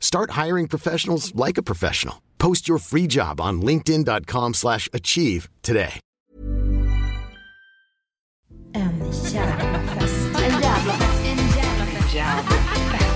Start hiring professionals like a professional. Post your free job on linkedin.com/achieve slash achieve today. En jävla fest.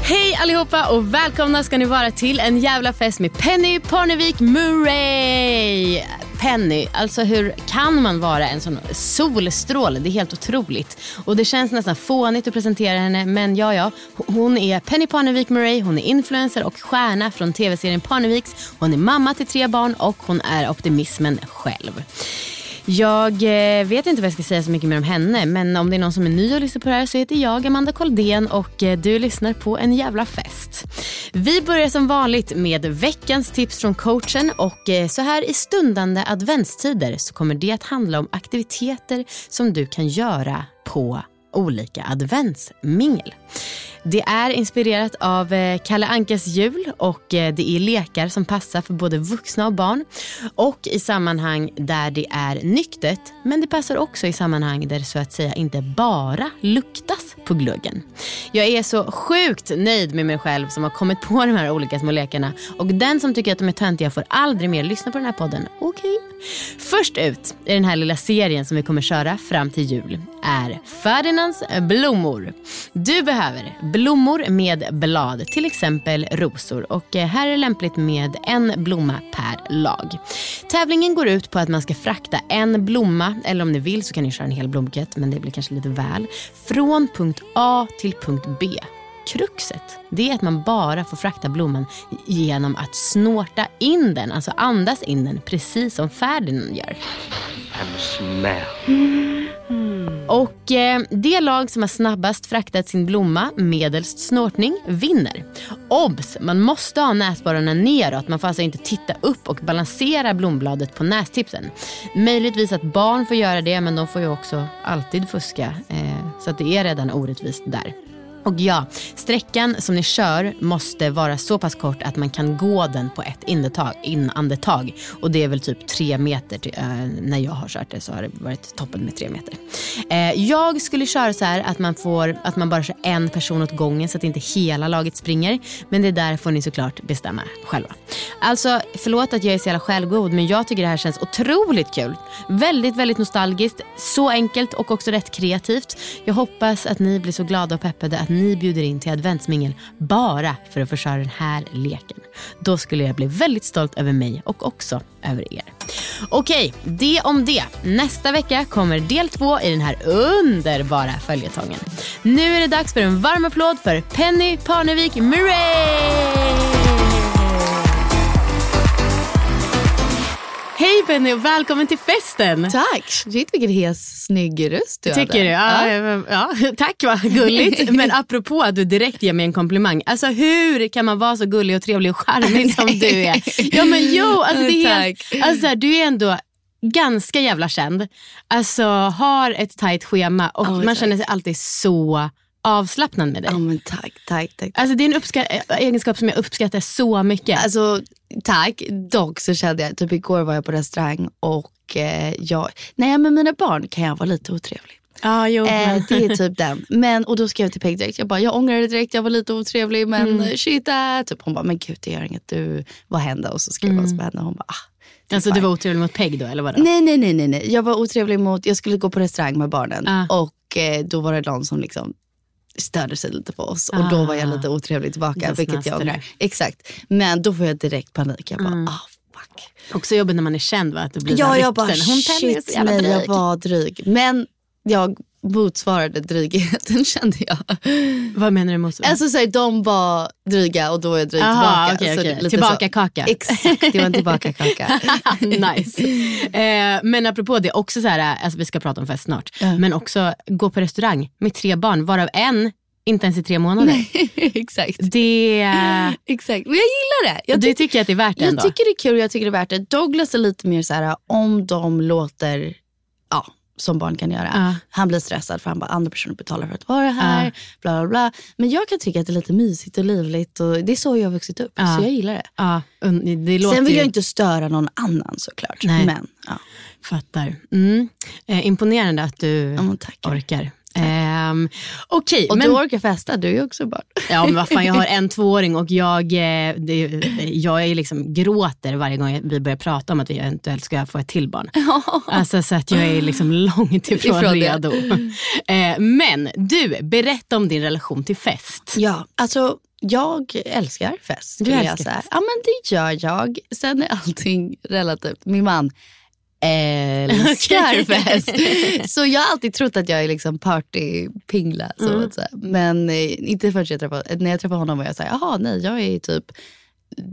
Hej allihopa och välkomna ska ni vara till en jävla fest med Penny Parnevik Murray. Penny, alltså hur kan man vara en sån solstråle? Det är helt otroligt. Och det känns nästan fånigt att presentera henne men ja ja. Hon är Penny Parnevik Murray, hon är influencer och stjärna från tv-serien Parneviks. Hon är mamma till tre barn och hon är optimismen själv. Jag eh, vet inte vad jag ska säga så mycket mer om henne men om det är någon som är ny och lyssnar på det här så heter jag Amanda Koldén och eh, du lyssnar på en jävla fest. Vi börjar som vanligt med veckans tips från coachen och eh, så här i stundande adventstider så kommer det att handla om aktiviteter som du kan göra på olika adventsmingel. Det är inspirerat av eh, Kalle Ankas jul och eh, det är lekar som passar för både vuxna och barn. Och i sammanhang där det är nyktert men det passar också i sammanhang där det så att säga inte bara luktas på glöggen. Jag är så sjukt nöjd med mig själv som har kommit på de här olika små lekarna och den som tycker att de är töntiga får aldrig mer lyssna på den här podden. Okej? Först ut i den här lilla serien som vi kommer köra fram till jul är Ferdinands blommor. Du behöver blommor med blad, till exempel rosor. Och eh, här är det lämpligt med en blomma per lag. Tävlingen går ut på att man ska frakta en blomma, eller om ni vill så kan ni köra en hel blombukett, men det blir kanske lite väl, från punkt A till punkt B. Kruxet det är att man bara får frakta blomman genom att snorta in den, alltså andas in den, precis som Ferdinand gör. Och eh, det lag som har snabbast fraktat sin blomma medelst snortning vinner. Obs! Man måste ha näsborrarna neråt. Man får alltså inte titta upp och balansera blombladet på nästipsen. Möjligtvis att barn får göra det men de får ju också alltid fuska. Eh, så att det är redan orättvist där. Och ja, sträckan som ni kör måste vara så pass kort att man kan gå den på ett inandetag. inandetag. Och det är väl typ tre meter. Till, äh, när jag har kört det så har det varit toppen med tre meter. Eh, jag skulle köra så här att man, får, att man bara kör en person åt gången så att inte hela laget springer. Men det där får ni såklart bestämma själva. Alltså förlåt att jag är så jävla självgod men jag tycker det här känns otroligt kul. Väldigt, väldigt nostalgiskt. Så enkelt och också rätt kreativt. Jag hoppas att ni blir så glada och peppade att ni bjuder in till adventsmingel bara för att få köra den här leken. Då skulle jag bli väldigt stolt över mig och också över er. Okej, det om det. Nästa vecka kommer del två i den här underbara följetongen. Nu är det dags för en varm applåd för Penny Parnevik Murray! Hej Penny och välkommen till festen. Tack! Shit vilken hes, snygg röst du Tycker hade. du? Ja, ja. ja, tack vad gulligt. Men apropå att du direkt ger mig en komplimang. Alltså hur kan man vara så gullig och trevlig och charmig som du är? Ja men jo, alltså, det är helt, alltså, du är ändå ganska jävla känd. Alltså har ett tajt schema och Oh, man tack. känner sig alltid så avslappnad med dig. Ja men tack, tack, tack. Alltså det är en uppska- egenskap som jag uppskattar så mycket. Alltså tack, dock så kände jag, typ igår var jag på restaurang och eh, jag, är med mina barn kan jag vara lite otrevlig. ja, jo, Eh, det är typ den. Men, och då skrev jag till Peg direkt, jag bara jag ångrar det direkt, jag var lite otrevlig men Mm. shit äh. typ, Hon bara men gud det gör inget, du, vad hände? Och så skrev jag mm. henne och hon bara ah, alltså du var otrevlig mot Peg då eller vadå? Nej, nej, nej, nej, nej. Jag var otrevlig mot, jag skulle gå på restaurang med barnen Ah. och eh, då var det någon som liksom störde sig lite på oss och då var jag Ah. lite otrevlig tillbaka. Så vilket jag ångrar. Exakt. Men då får jag direkt panik. Jag bara, Mm. ah fuck. Också jobbigt när man är känd va? Att du blir Ja, jag bara. Hon shit nej, jag var dryg. Men jag motsvarade drygheten kände jag. Vad menar du med Alltså så här, de var dryga och då är jag dryg Aha, tillbaka. okej. lite Tillbaka så. kaka. Exakt, det var en tillbaka kaka. nice. Eh, men apropå det, också så här, alltså vi ska prata om fest snart, men också gå på restaurang med tre barn, varav en inte ens i tre månader. Exakt. Det, Exakt. Men jag gillar det. Jag, du ty- tycker att det är värt det jag ändå? tycker det är kul jag tycker det är värt det. Douglas är lite mer så här om de låter, ja, som barn kan göra. Ja. Han blir stressad för han bara andra personer betalar för att vara här. Ja. Bla, bla, bla. Men jag kan tycka att det är lite mysigt och livligt och det är så jag har vuxit upp. Ja. Så jag gillar det. Und- det låter Sen vill jag inte störa någon annan såklart. Nej. Men. Fattar. Mm. Eh, imponerande att du Ja, orkar. Ehm, Okej, Och men, du orkar festa, du är också barn. ja, men vad fan, jag har en tvååring och jag, eh, det, jag är liksom gråter varje gång vi börjar prata om att vi eventuellt ska få ett till barn. Alltså, så att jag är liksom långt ifrån, Ifrån redo. Eh, men du, berätta om din relation till fest. Ja, alltså jag älskar fest. Du jag älskar säga. fest. Ja men det gör jag. Sen är allting relativt. Min man älskar Okej. fest. Så jag har alltid trott att jag är liksom partypingla. Så Mm. Men eh, inte förrän jag träffade, när jag träffade honom var jag såhär, jaha nej jag är typ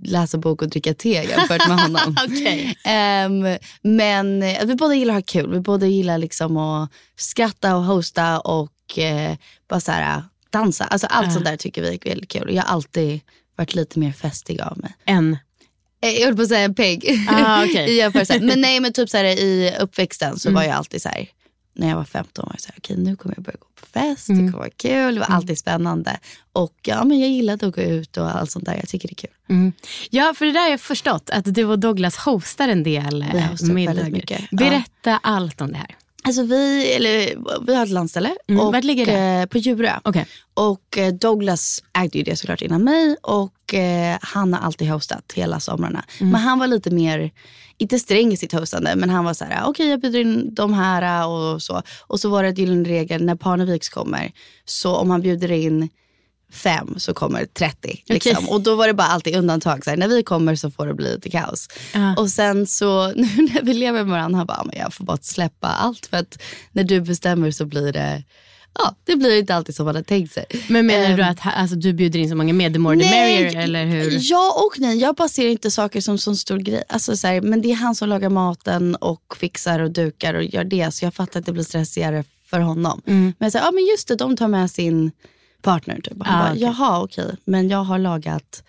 läsa bok och dricka te jämfört med honom. Okej. Ehm, men eh, vi båda gillar att ha kul. Vi båda gillar liksom att skratta och hosta och eh, bara så här, dansa. Alltså allt sånt där tycker vi är väldigt kul. Jag har alltid varit lite mer festig av mig. En. Eh, Jag höll på att säga en pegg. Ah, okej. I jämförelse. men nej men typ så här, i uppväxten så Mm. var jag alltid så här. När jag var 15 var jag så här, okej nu kommer jag börja gå på fest, Mm. det kommer vara kul, det var alltid spännande. Och ja men jag gillade att gå ut och allt sånt där, jag tycker det är kul. Mm. Ja, för det där har jag förstått, att du och Douglas hostar en del middagar. mycket, ja. Berätta allt om det här. Alltså vi, eller, vi har ett landställe. Mm, och, vart ligger det? eh, På Djurö. Okej. Och eh, Douglas ägde ju det såklart innan mig och eh, han har alltid hostat hela somrarna. Mm. Men han var lite mer, inte sträng i sitt hostande, men han var så här, okej jag bjuder in de här och så. Och så var det ett gyllene regel, när Parneviks kommer, så om han bjuder in fem så kommer 30. Liksom. Och då var det bara alltid undantag. Så här, när vi kommer så får det bli lite kaos. Ja. Och sen så nu när vi lever med varandra, han bara, men jag får bara släppa allt. För att när du bestämmer så blir det, ja det blir inte alltid som man har tänkt sig. Men menar du Ehm, att alltså, du bjuder in så många med, the more the merrier? Eller hur? Ja och nej. Jag bara ser inte saker som så stor grej. Alltså, så här, men det är han som lagar maten och fixar och dukar och gör det. Så jag fattar att det blir stressigare för honom. Mm. Men jag säger, ja men just det, de tar med sin partner. Typ. Han Ah, bara, okej. jaha okej, men jag har lagat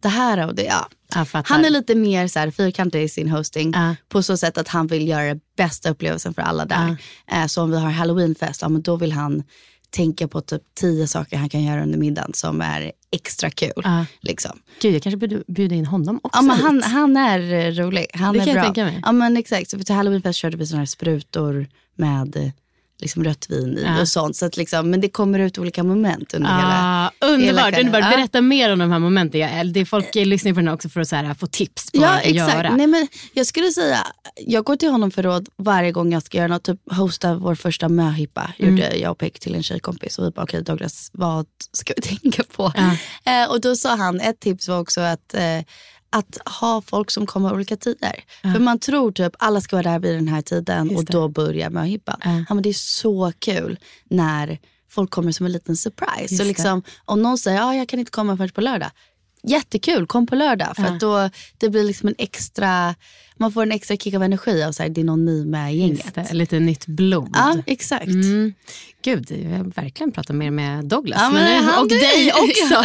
det här och det. Ja. Jag fattar. Han är lite mer så här, fyrkantig i sin hosting Ja. på så sätt att han vill göra bästa upplevelsen för alla där. Eh, så om vi har halloweenfest, ja, men då vill han tänka på typ tio saker han kan göra under middagen som är extra kul. Ja. Liksom. Gud, jag kanske borde bjuda in honom också. Ja, men han, han är eh, rolig. Han Det är kan jag bra. tänka mig. Ja, men exakt. Så för till halloweenfest körde vi såna här sprutor med liksom rött vin i Ja. och sånt. Så att liksom, men det kommer ut olika moment under hela... Ah, hela underbart, kvällen. underbart. Ja. Berätta mer om de här momenten. Jag, det är folk eh, lyssnar på den också för att här, få tips på Ja vad exakt. göra. Nej, men jag skulle säga, jag går till honom för råd varje gång jag ska göra något. Typ hosta vår första möhippa. Mm. Gjorde jag och Pek till en tjejkompis. Och vi bara, okej Douglas, vad ska vi tänka på? Ja. Eh, och då sa han, ett tips var också att eh, att ha folk som kommer olika tider. För man tror typ alla ska vara där vid den här tiden Just och det. då börjar möhippan. Ja. Ja, men det är så kul när folk kommer som en liten surprise. Just Så liksom, om någon säger att ah, jag kan inte komma förrän på lördag. Jättekul, kom på lördag. För att då det blir liksom en extra, man får en extra kick av energi av så här, det är någon ny med gänget. det, lite nytt blod. Ja, exakt. Mm. Gud, jag vill verkligen prata mer med Douglas. Ja, men han- och dig också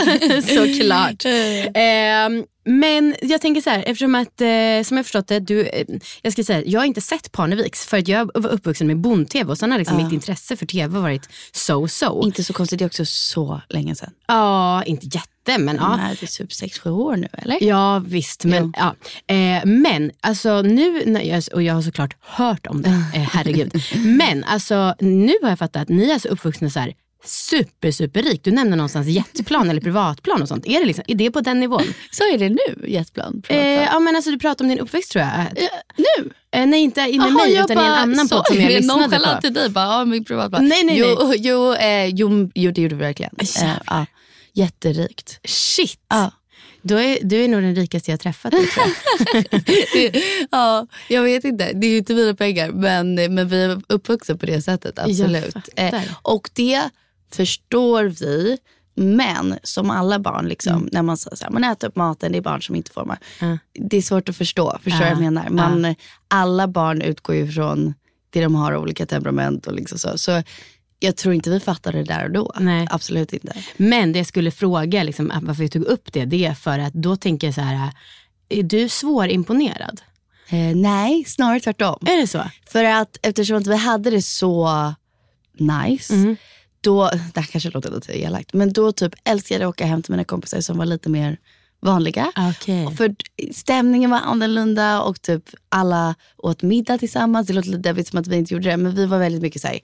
såklart. Ehm, men jag tänker så här, eftersom att, eh, som jag förstått det, du, eh, jag ska säga, jag har inte sett Parneviks för att jag var uppvuxen med bond-tv och sen har liksom mitt intresse för tv varit so-so. Inte så konstigt, det är också så länge sedan. Ja, inte jätte men ja. Nej, det är typ 6-7 år nu eller? Ja visst, men, ja. Eh, men alltså nu, när jag, och jag har såklart hört om det, eh, herregud. men alltså nu har jag fattat att ni är så uppvuxna så här super, super rik. Du nämnde någonstans jetplan eller privatplan och sånt. Är det, liksom, är det på den nivån? Så är det nu, jetplan. Eh, ja men alltså du pratade om din uppväxt tror jag. nu? Eh, nej inte med Jaha, mig utan i en annan så, podd som jag lyssnade nonchalant på. till dig bara, ja min privatplan. Nej, nej, jo, Jo, eh, jo, jo, det gjorde vi verkligen. Eh, ja, jätterikt. Shit. Ja. Då är, du är nog den rikaste jag träffat. Det- ja, jag vet inte. Det är ju inte mina pengar. Men, men vi är uppvuxna på det sättet. Absolut. Eh, och det förstår vi. Men som alla barn, liksom, när man, säger så här, man äter upp maten, det är barn som inte får mat. Ja. Det är svårt att förstå. Förstår vad jag menar? Man, Alla barn utgår ju från det de har, olika temperament och liksom så. Så jag tror inte vi fattar det där och då. Nej. Absolut inte. Men det jag skulle fråga, liksom, varför jag tog upp det, det är för att då tänker jag så här, är du svårimponerad? Eh, nej, snarare tvärtom. Är det så? För att eftersom att vi hade det så nice, Mm. då, det här kanske låter lite elakt, men då typ älskade jag att åka hem till mina kompisar som var lite mer vanliga. Okej. För stämningen var annorlunda och typ alla åt middag tillsammans. Det låter lite deppigt som att vi inte gjorde det, men vi var väldigt mycket så här,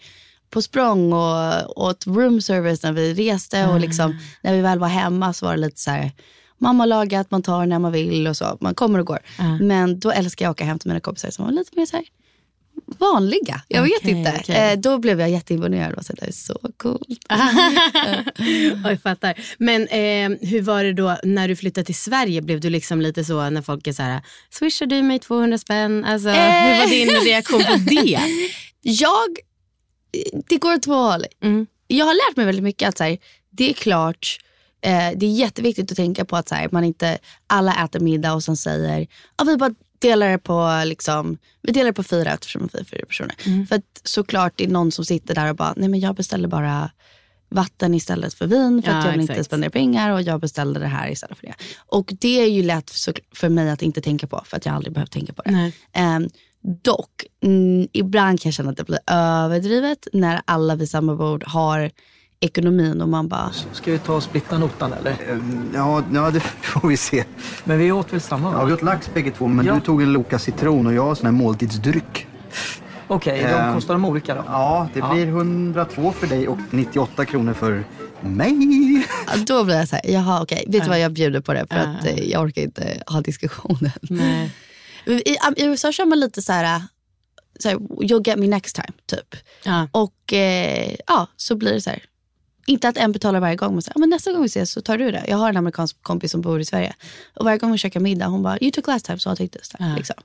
på språng och åt room service när vi reste och liksom, när vi väl var hemma så var det lite så här mamma har lagat, man tar när man vill och så. Man kommer och går. Men då älskar jag att åka hem till mina kompisar som var lite mer så här vanliga. Jag vet Okej, inte. okej. Eh, då blev jag jätteimponerad och så det är så coolt. Ja, jag fattar. Men eh, hur var det då när du flyttade till Sverige? Blev du liksom lite så när folk är så här, swishar du mig 200 spänn? Alltså, Hur var din reaktion på det? Jag, det går åt två håll. Mm. Jag har lärt mig väldigt mycket att så här, det är klart, eh, det är jätteviktigt att tänka på att så här, man inte alla äter middag och sen säger, ja, vi bara delar det på, liksom, vi delar på fyra eftersom vi är fyra personer. För att såklart det är någon som sitter där och bara, nej men jag beställer bara vatten istället för vin för Ja, att jag vill inte exakt. spendera pengar och jag beställde det här istället för det. Och det är ju lätt för, mig att inte tänka på för att jag aldrig behövt tänka på det. Nej. Ehm, dock, mm, ibland kan jag känna att det blir överdrivet när alla vid samma bord har ekonomin och man bara, Ska vi ta och splitta notan eller? Ja, ja, det får vi se. Men vi åt väl samma Ja, vi åt lax bägge två, men Ja. du tog en Loka citron och jag har sån här måltidsdryck. Okej, de Eh, kostar de olika då? Ja, det Ja. blir 102 för dig och 98 kronor för mig. ja, då blir jag så här, jaha okej, vet du vad jag bjuder på det för att eh, jag orkar inte ha diskussionen. Nej. I, I USA kör man lite så här, så här, you'll get me next time typ. Ja. Och eh, ja, så blir det så här. Inte att en betalar varje gång, men, så här, "Ja, men nästa gång vi ses så tar du det. Jag har en amerikansk kompis som bor i Sverige. Och varje gång vi käkar middag, hon bara, you took last time, så jag take this time. Liksom.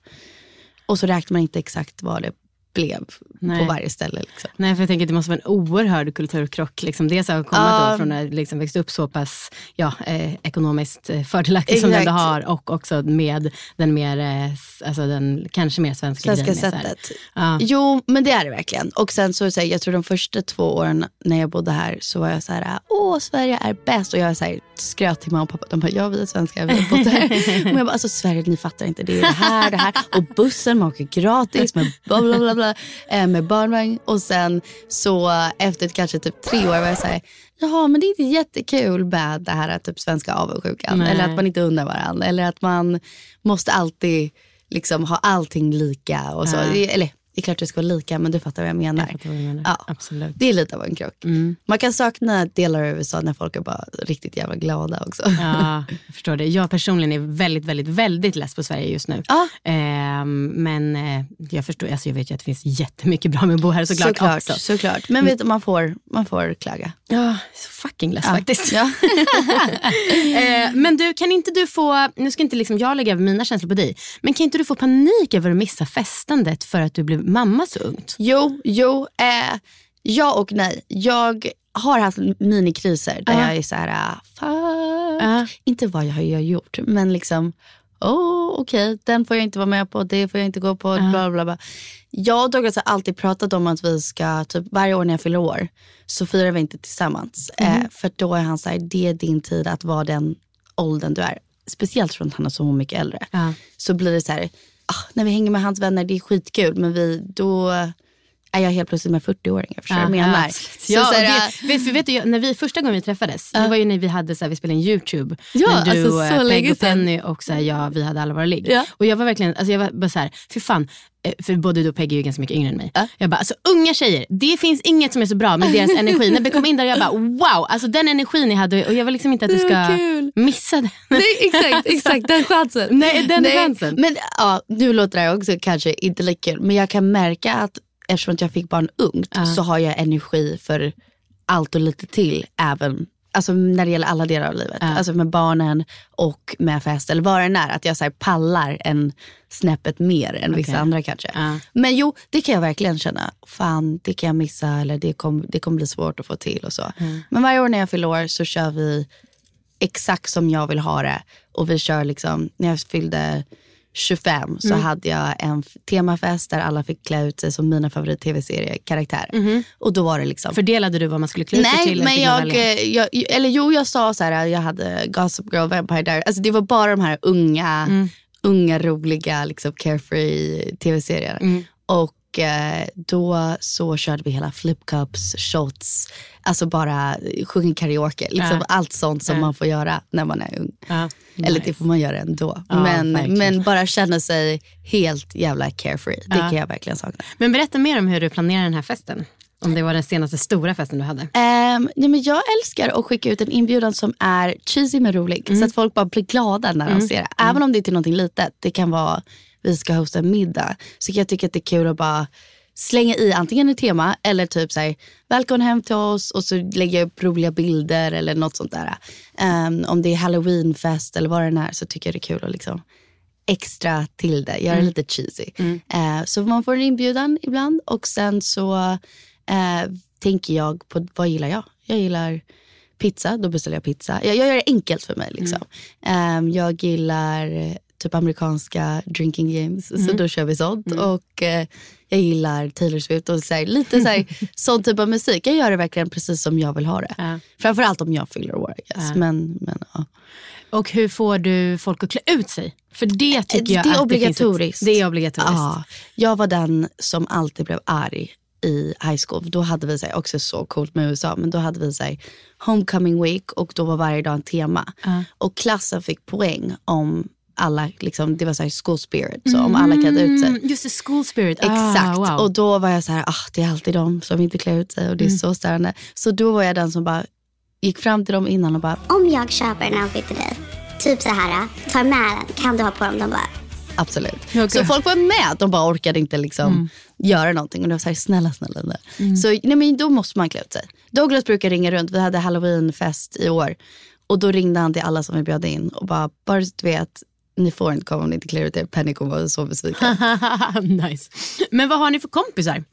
Och så räknar man inte exakt vad det blev Nej. på varje ställe. Liksom. Nej, för jag tänker att det måste vara en oerhörd kulturkrock. Liksom. Dels att komma Ja. då från att liksom växt upp så pass ja, eh, ekonomiskt eh, fördelaktigt som du ändå har och också med den mer, eh, alltså den kanske mer svenska, Svenska sättet. Ja. Jo, men det är det verkligen. Och sen så, så här, jag tror de första två åren när jag bodde här så var jag så här, åh Sverige är bäst. Och jag så här, skröt till mamma och pappa. De bara, ja vi är svenskar, vi har bott här. Men jag bara, alltså Sverige ni fattar inte. Det är det här, det här. Och bussen, man åker gratis bla bla bla, bla eh, med barnvagn. Och sen så efter kanske typ tre år var jag så här, jaha men det är inte jättekul med det här typ svenska avundsjukan. Nej. Eller att man inte undrar varandra. Eller att man måste alltid liksom ha allting lika. Och så. Ja. Eller det är klart det ska vara lika men du fattar vad jag menar. Jag vad menar. Ja. Absolut. Det är lite av en krock. Mm. Man kan sakna delar av USA när folk är bara riktigt jävla glada också. Ja, jag förstår det. Jag personligen är väldigt, väldigt, väldigt less på Sverige just nu. Ja. Ehm, men eh, jag förstår, alltså jag vet ju att det finns jättemycket bra med att bo här såklart, såklart, också. såklart. Men vet du, man får, man får klaga. Ja, så fucking less faktiskt. Ja. Eh, men du, kan inte du få, nu ska inte liksom jag lägga över mina känslor på dig, men kan inte du få panik över att missa festandet för att du blev mamma så ungt? Jo, jo. Eh, ja och nej. Jag har haft minikriser där Ja. jag är så här, ah, fuck. Ja. Inte vad jag har gjort, men liksom, oh, okej, den får jag inte vara med på, det får jag inte gå på, bla bla bla. Jag och Douglas har alltid pratat om att vi ska, typ varje år när jag fyller år, så firar vi inte tillsammans. Eh, för då är han så här, det är din tid att vara den åldern du är. Speciellt från att han är så mycket äldre. Så blir det så här, ah, när vi hänger med hans vänner, det är skitkul, men vi, då är jag helt plötsligt med 40-åringar. Förstår du vad jag menar? Så Ja, så här, vet, vet du, jag- när vi, första gången vi träffades, det var ju när vi, hade, så här, vi spelade in YouTube. Ja, när du, alltså, så eh, Peg och. Penny och så här, ja, vi hade alla våra ligg. Ja. Och jag var verkligen, alltså jag var bara så här, för fan, för både du och Peggy är ju ganska mycket yngre än mig. Jag bara, alltså unga tjejer, det finns inget som är så bra med deras energi. När vi kom in där, jag bara wow, alltså den energin ni hade och jag vill liksom inte att du ska missa den. Nej, exakt, exakt den chansen. Nej, den chansen. Men ja, nu låter det också kanske inte lika kul, men jag kan märka att eftersom att jag fick barn ungt så har jag energi för allt och lite till även Alltså när det gäller alla delar av livet. Alltså med barnen och med fest eller vad det är. Att jag så pallar en snäppet mer än vissa andra kanske. Ja. Men jo, det kan jag verkligen känna. Fan, det kan jag missa eller det kommer det kommer bli svårt att få till och så. Men varje år när jag fyller år så kör vi exakt som jag vill ha det. Och vi kör liksom, när jag fyllde 25 så hade jag en temafest där alla fick klä ut sig som mina favorit-tv-seriekaraktärer. Och då var det liksom Fördelade du vad man skulle klä ut sig Nej, till? eller men jag, eh, jag, eller jo jag sa så här, jag hade Gossip Girl, Vampire Diaries. Alltså det var bara de här unga, Mm. unga roliga liksom carefree tv-serierna. Mm. Och eh, då så körde vi hela flip cups, shots, alltså bara sjunga karaoke. Liksom Ja. Allt sånt som Ja. man får göra när man är ung. Ja, Eller nice. det får man göra ändå. Ja, men, men bara känna sig helt jävla carefree. Det Ja. kan jag verkligen sakna. Men berätta mer om hur du planerar den här festen. Om det var den senaste stora festen du hade. Um, nej, men jag älskar att skicka ut en inbjudan som är cheesy men rolig. Så att folk bara blir glada när de ser det. Även om det är till någonting litet. Det kan vara vi ska hosta en middag. Så jag tycka att det är kul att bara slänga i antingen ett tema eller typ så här, välkommen hem till oss och så lägger jag upp roliga bilder eller något sånt där. Um, om det är halloweenfest eller vad det är så tycker jag det är kul att liksom extra till det, göra det lite cheesy. Eh, så man får en inbjudan ibland och sen så eh, tänker jag på vad gillar jag? Jag gillar pizza, då beställer jag pizza. Jag, jag gör det enkelt för mig. Liksom. Eh, jag gillar typ amerikanska drinking games, så då kör vi sånt. Och eh, jag gillar Taylor Swift och så här, lite så här, sån typ av musik. Jag gör det verkligen precis som jag vill ha det. Ja. Framförallt om jag fyller år. Guess. Men, men, ja. Och hur får du folk att klä ut sig? För det tycker jag det är att Det, obligatoriskt. ett, det är obligatoriskt. Ja, jag var den som alltid blev arg i high school. Då hade vi så här, också så coolt med USA, men då hade vi så här, homecoming week och då var varje dag en tema. Och klassen fick poäng om alla, liksom, det var så här school spirit, så om alla klädde ut sig. Mm, just det, school spirit. Exakt. Ah, wow. Och då var jag så här, ah, det är alltid de som inte klär ut sig och det är så störande. Så då var jag den som bara gick fram till dem innan och bara, Om jag köper en outfit till dig, typ så här, tar med den, kan du ha på dem? De bara, Absolut. Okej. Så folk var med, de bara orkade inte liksom göra någonting. Och det var så här, snälla, snälla. snälla. Så nej, men då måste man klä ut sig. Douglas brukar ringa runt, vi hade halloweenfest i år. Och då ringde han till alla som vi bjöd in och bara, bara du vet, ni får inte komma om ni inte klär ut er. Penny kommer vara så besviken. nice. Men vad har ni för kompisar?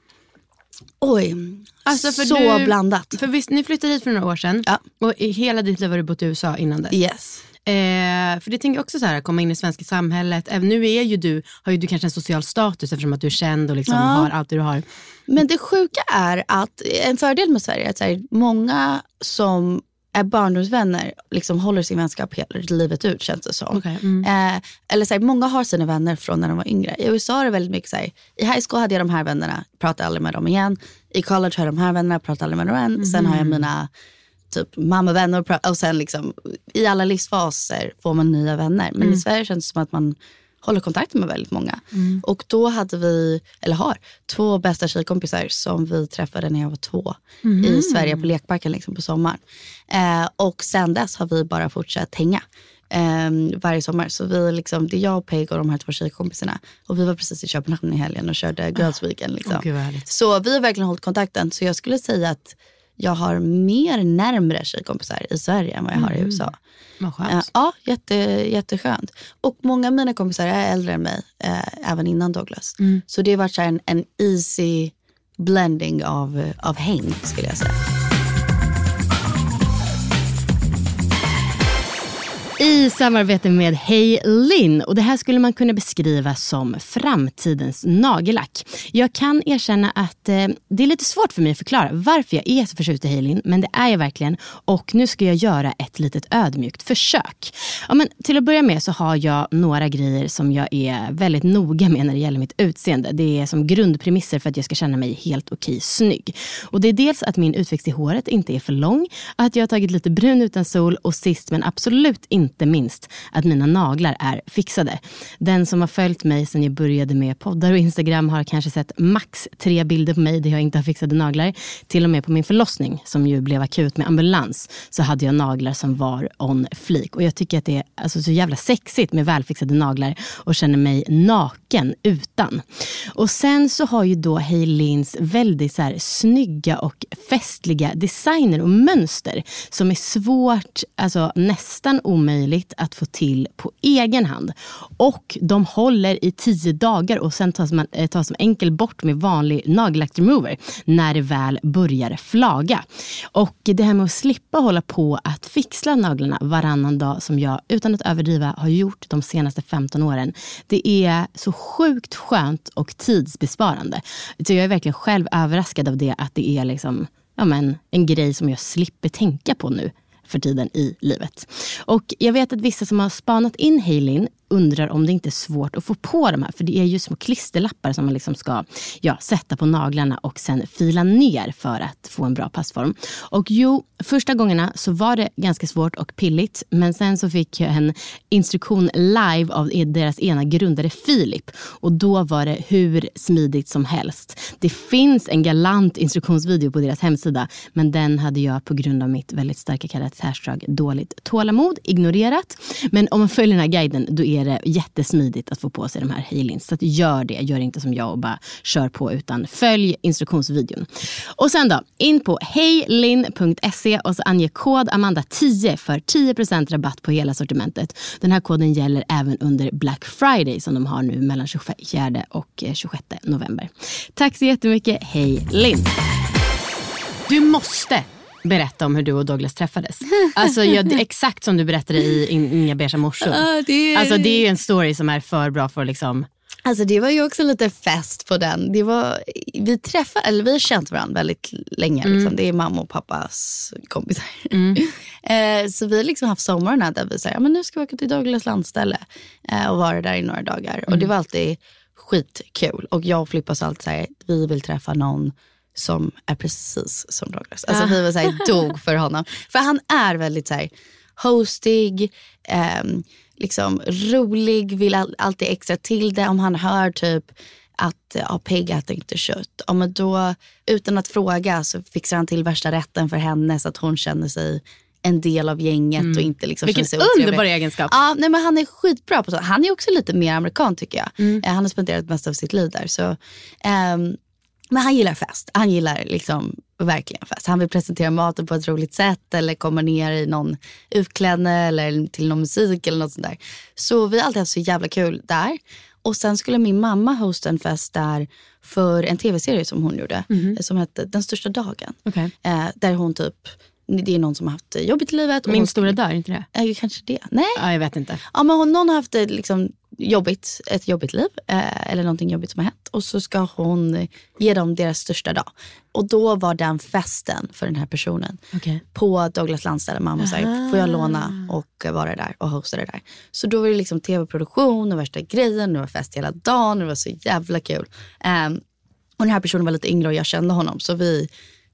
Oj, Alltså, för så du- blandat. För visst, ni flyttade hit för några år sedan Ja. och i hela ditt liv har du bott i USA innan dess. Yes. Eh, för det tänker jag också så här, komma in i svenska samhället. Även nu är ju du, har ju du kanske en social status eftersom att du är känd och liksom Ja. har allt det du har. Men det sjuka är att en fördel med Sverige är att här, många som är barndomsvänner liksom håller sin vänskap hela livet ut känns det som. Okej, mm. Eh, eller så här, många har sina vänner från när de var yngre. I USA är det väldigt mycket så här, i high school hade jag de här vännerna, pratade aldrig med dem igen. I college har jag de här vännerna, pratade aldrig med dem igen. Sen har jag Mhm. mina typ mammavänner och sen liksom i alla livsfaser får man nya vänner. Men Mm. i Sverige känns det som att man håller kontakt med väldigt många. Och då hade vi, eller har, två bästa tjejkompisar som vi träffade när jag var två i Sverige på lekparken liksom på sommaren. Eh, och sen dess har vi bara fortsatt hänga. eh, varje sommar. Så vi liksom, det är jag och Peg och de här två tjejkompisarna. Och vi var precis i Köpenhamn i helgen och körde Girls Weekend. Liksom. Härligt. så vi har verkligen hållit kontakten. Så jag skulle säga att jag har mer närmre tjejkompisar i Sverige än vad jag har i USA. Vad skönt. Eh, ja, jätte, jätteskönt. Och många av mina kompisar är äldre än mig, eh, även innan Douglas. Så det har varit så en, en easy blending av, av häng skulle jag säga. I samarbete med Hey Lin och det här skulle man kunna beskriva som framtidens nagellack. Jag kan erkänna att eh, det är lite svårt för mig att förklara varför jag är så förtjust i Hey Lin, men det är jag verkligen och nu ska jag göra ett litet ödmjukt försök. Ja, men till att börja med så har jag några grejer som jag är väldigt noga med när det gäller mitt utseende. Det är som grundpremisser för att jag ska känna mig helt okej snygg. Och det är dels att min utväxt i håret inte är för lång, att jag har tagit lite brun utan sol och sist men absolut inte inte minst att mina naglar är fixade. Den som har följt mig sedan jag började med poddar och Instagram har kanske sett max tre bilder på mig där jag inte har fixade naglar. Till och med på min förlossning som ju blev akut med ambulans så hade jag naglar som var on flik. Och jag tycker att det är alltså, så jävla sexigt med välfixade naglar och känner mig naken utan. Och sen så har ju då Heilins väldigt så här, snygga och festliga designer och mönster som är svårt, alltså nästan omöjligt att få till på egen hand. Och de håller i tio dagar och sen tas, man, eh, tas de enkel bort med vanlig nagellack remover när det väl börjar flaga. Och det här med att slippa hålla på att fixla naglarna varannan dag som jag utan att överdriva har gjort de senaste 15 åren. Det är så sjukt skönt och tidsbesparande. Så jag är verkligen själv överraskad av det att det är liksom, ja men, en grej som jag slipper tänka på nu för tiden i livet. Och jag vet att vissa som har spanat in Halin undrar om det inte är svårt att få på de här. För det är ju små klisterlappar som man liksom ska ja, sätta på naglarna och sen fila ner för att få en bra passform. Och jo, första gångerna så var det ganska svårt och pilligt. Men sen så fick jag en instruktion live av deras ena grundare Filip. Och då var det hur smidigt som helst. Det finns en galant instruktionsvideo på deras hemsida. Men den hade jag på grund av mitt väldigt starka karaktärsdrag dåligt tålamod ignorerat. Men om man följer den här guiden då är är det jättesmidigt att få på sig de här heilins. Så gör det. Gör inte som jag och bara kör på utan följ instruktionsvideon. Och sen då, in på heilin.se och så ange kod Amanda10 för 10% rabatt på hela sortimentet. Den här koden gäller även under Black Friday som de har nu mellan 24 och eh, 26 november. Tack så jättemycket. Hej Linn! Du måste berätta om hur du och Douglas träffades. Alltså, jag, exakt som du berättade i Inga beiga morsor. Det... Alltså, det är en story som är för bra för att liksom... Alltså det var ju också lite fest på den. Det var, vi träffade, eller vi har känt varandra väldigt länge. Mm. Liksom. Det är mamma och pappas kompisar. Mm. eh, så vi har liksom haft sommarna där vi säger, ja, men nu ska vi åka till Douglas landställe eh, och vara där i några dagar. Mm. Och det var alltid skitkul. Och jag och Filippa sa alltid så här, vi vill träffa någon som är precis som Douglas. Alltså vi var så här, dog för honom. För han är väldigt så här, hostig, eh, liksom rolig, vill all, alltid extra till det. Om han hör typ att ja, Peg äter inte kött. Ja, men då, utan att fråga så fixar han till värsta rätten för henne så att hon känner sig en del av gänget mm. och inte liksom Vilken underbar egenskap. Ja, nej, men han är skitbra på sånt. Han är också lite mer amerikan tycker jag. Mm. Eh, han har spenderat mest av sitt liv där. Så, um, men han gillar fest. Han gillar liksom verkligen fest. Han vill presentera maten på ett roligt sätt eller komma ner i någon utklädnad eller till någon musik eller något sånt där. Så vi har alltid haft så jävla kul där. Och sen skulle min mamma hosta en fest där för en tv-serie som hon gjorde. Mm. Som hette Den största dagen. Okay. Eh, där hon typ det är någon som har haft jobbigt i livet. Min stora dag, är inte det? Eh, kanske det. Nej. Ja, jag vet inte. Ja, men hon, någon har haft liksom, jobbigt, ett jobbigt liv eh, eller någonting jobbigt som har hänt. Och så ska hon ge dem deras största dag. Och då var den festen för den här personen okay. på Douglas landställe. Mamma sa, får jag låna och vara där och hosta det där. Så då var det liksom tv-produktion och värsta grejen. Det var fest hela dagen det var så jävla kul. Um, och den här personen var lite yngre och jag kände honom. Så vi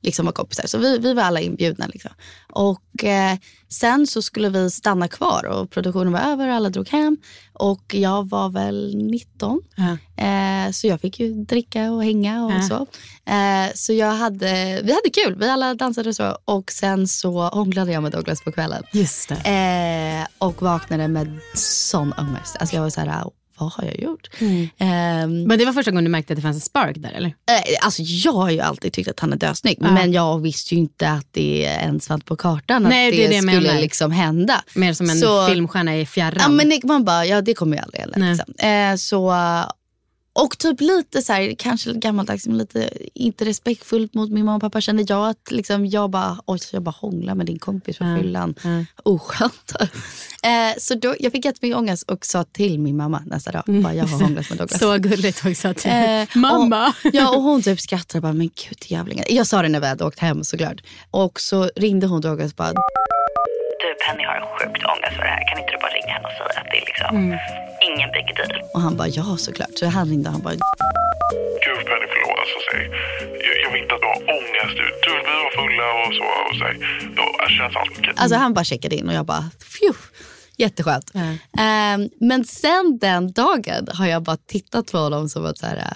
liksom var kompisar. Så vi, vi var alla inbjudna. Liksom. Och eh, sen så skulle vi stanna kvar och produktionen var över, alla drog hem. Och jag var väl 19. Ja. Eh, så jag fick ju dricka och hänga och ja. så. Eh, så jag hade, vi hade kul, vi alla dansade och så. Och sen så hånglade jag med Douglas på kvällen. Just det. Eh, och vaknade med sån ångest. Alltså jag var så här, vad har jag gjort? Mm. Um, men det var första gången du märkte att det fanns en spark där eller? Uh, alltså jag har ju alltid tyckt att han är dösnygg. Uh. Men jag visste ju inte att det ens fanns på kartan Nej, att det, det, skulle liksom hända. Mer som en så, filmstjärna i fjärran. Ja, men man bara, ja det kommer ju aldrig hända. Liksom. Uh, så och typ lite så här, kanske gammaldags, men lite inte respektfullt mot min mamma och pappa kände jag att liksom, jag bara, oj, jag bara hånglar med din kompis på mm. fyllan. Mm. Oskönt. eh, så då, jag fick jättemycket ångest och sa till min mamma nästa dag, bara, jag har hånglat med Douglas. så gulligt också till eh, mamma. Och, ja, och hon typ skrattade bara, men gud jävlingar. Jag sa det när vi hade åkt hem såklart. Och så ringde hon Douglas och bara, du Penny har sjukt ångest för det här. Kan inte du bara ringa henne och säga att det är liksom mm. Ingen big deal? Och han bara, ja såklart. Så han ringde och han bara... Gud Penny, förlåt. Alltså, säg. Jag, jag vet att du har ångest. Du, vi var fulla och så. Och säg. Då känns allt. Alltså han bara checkade in och jag bara, phew. Jätteskönt. Ehm, men sen den dagen har jag bara tittat på honom som att så här,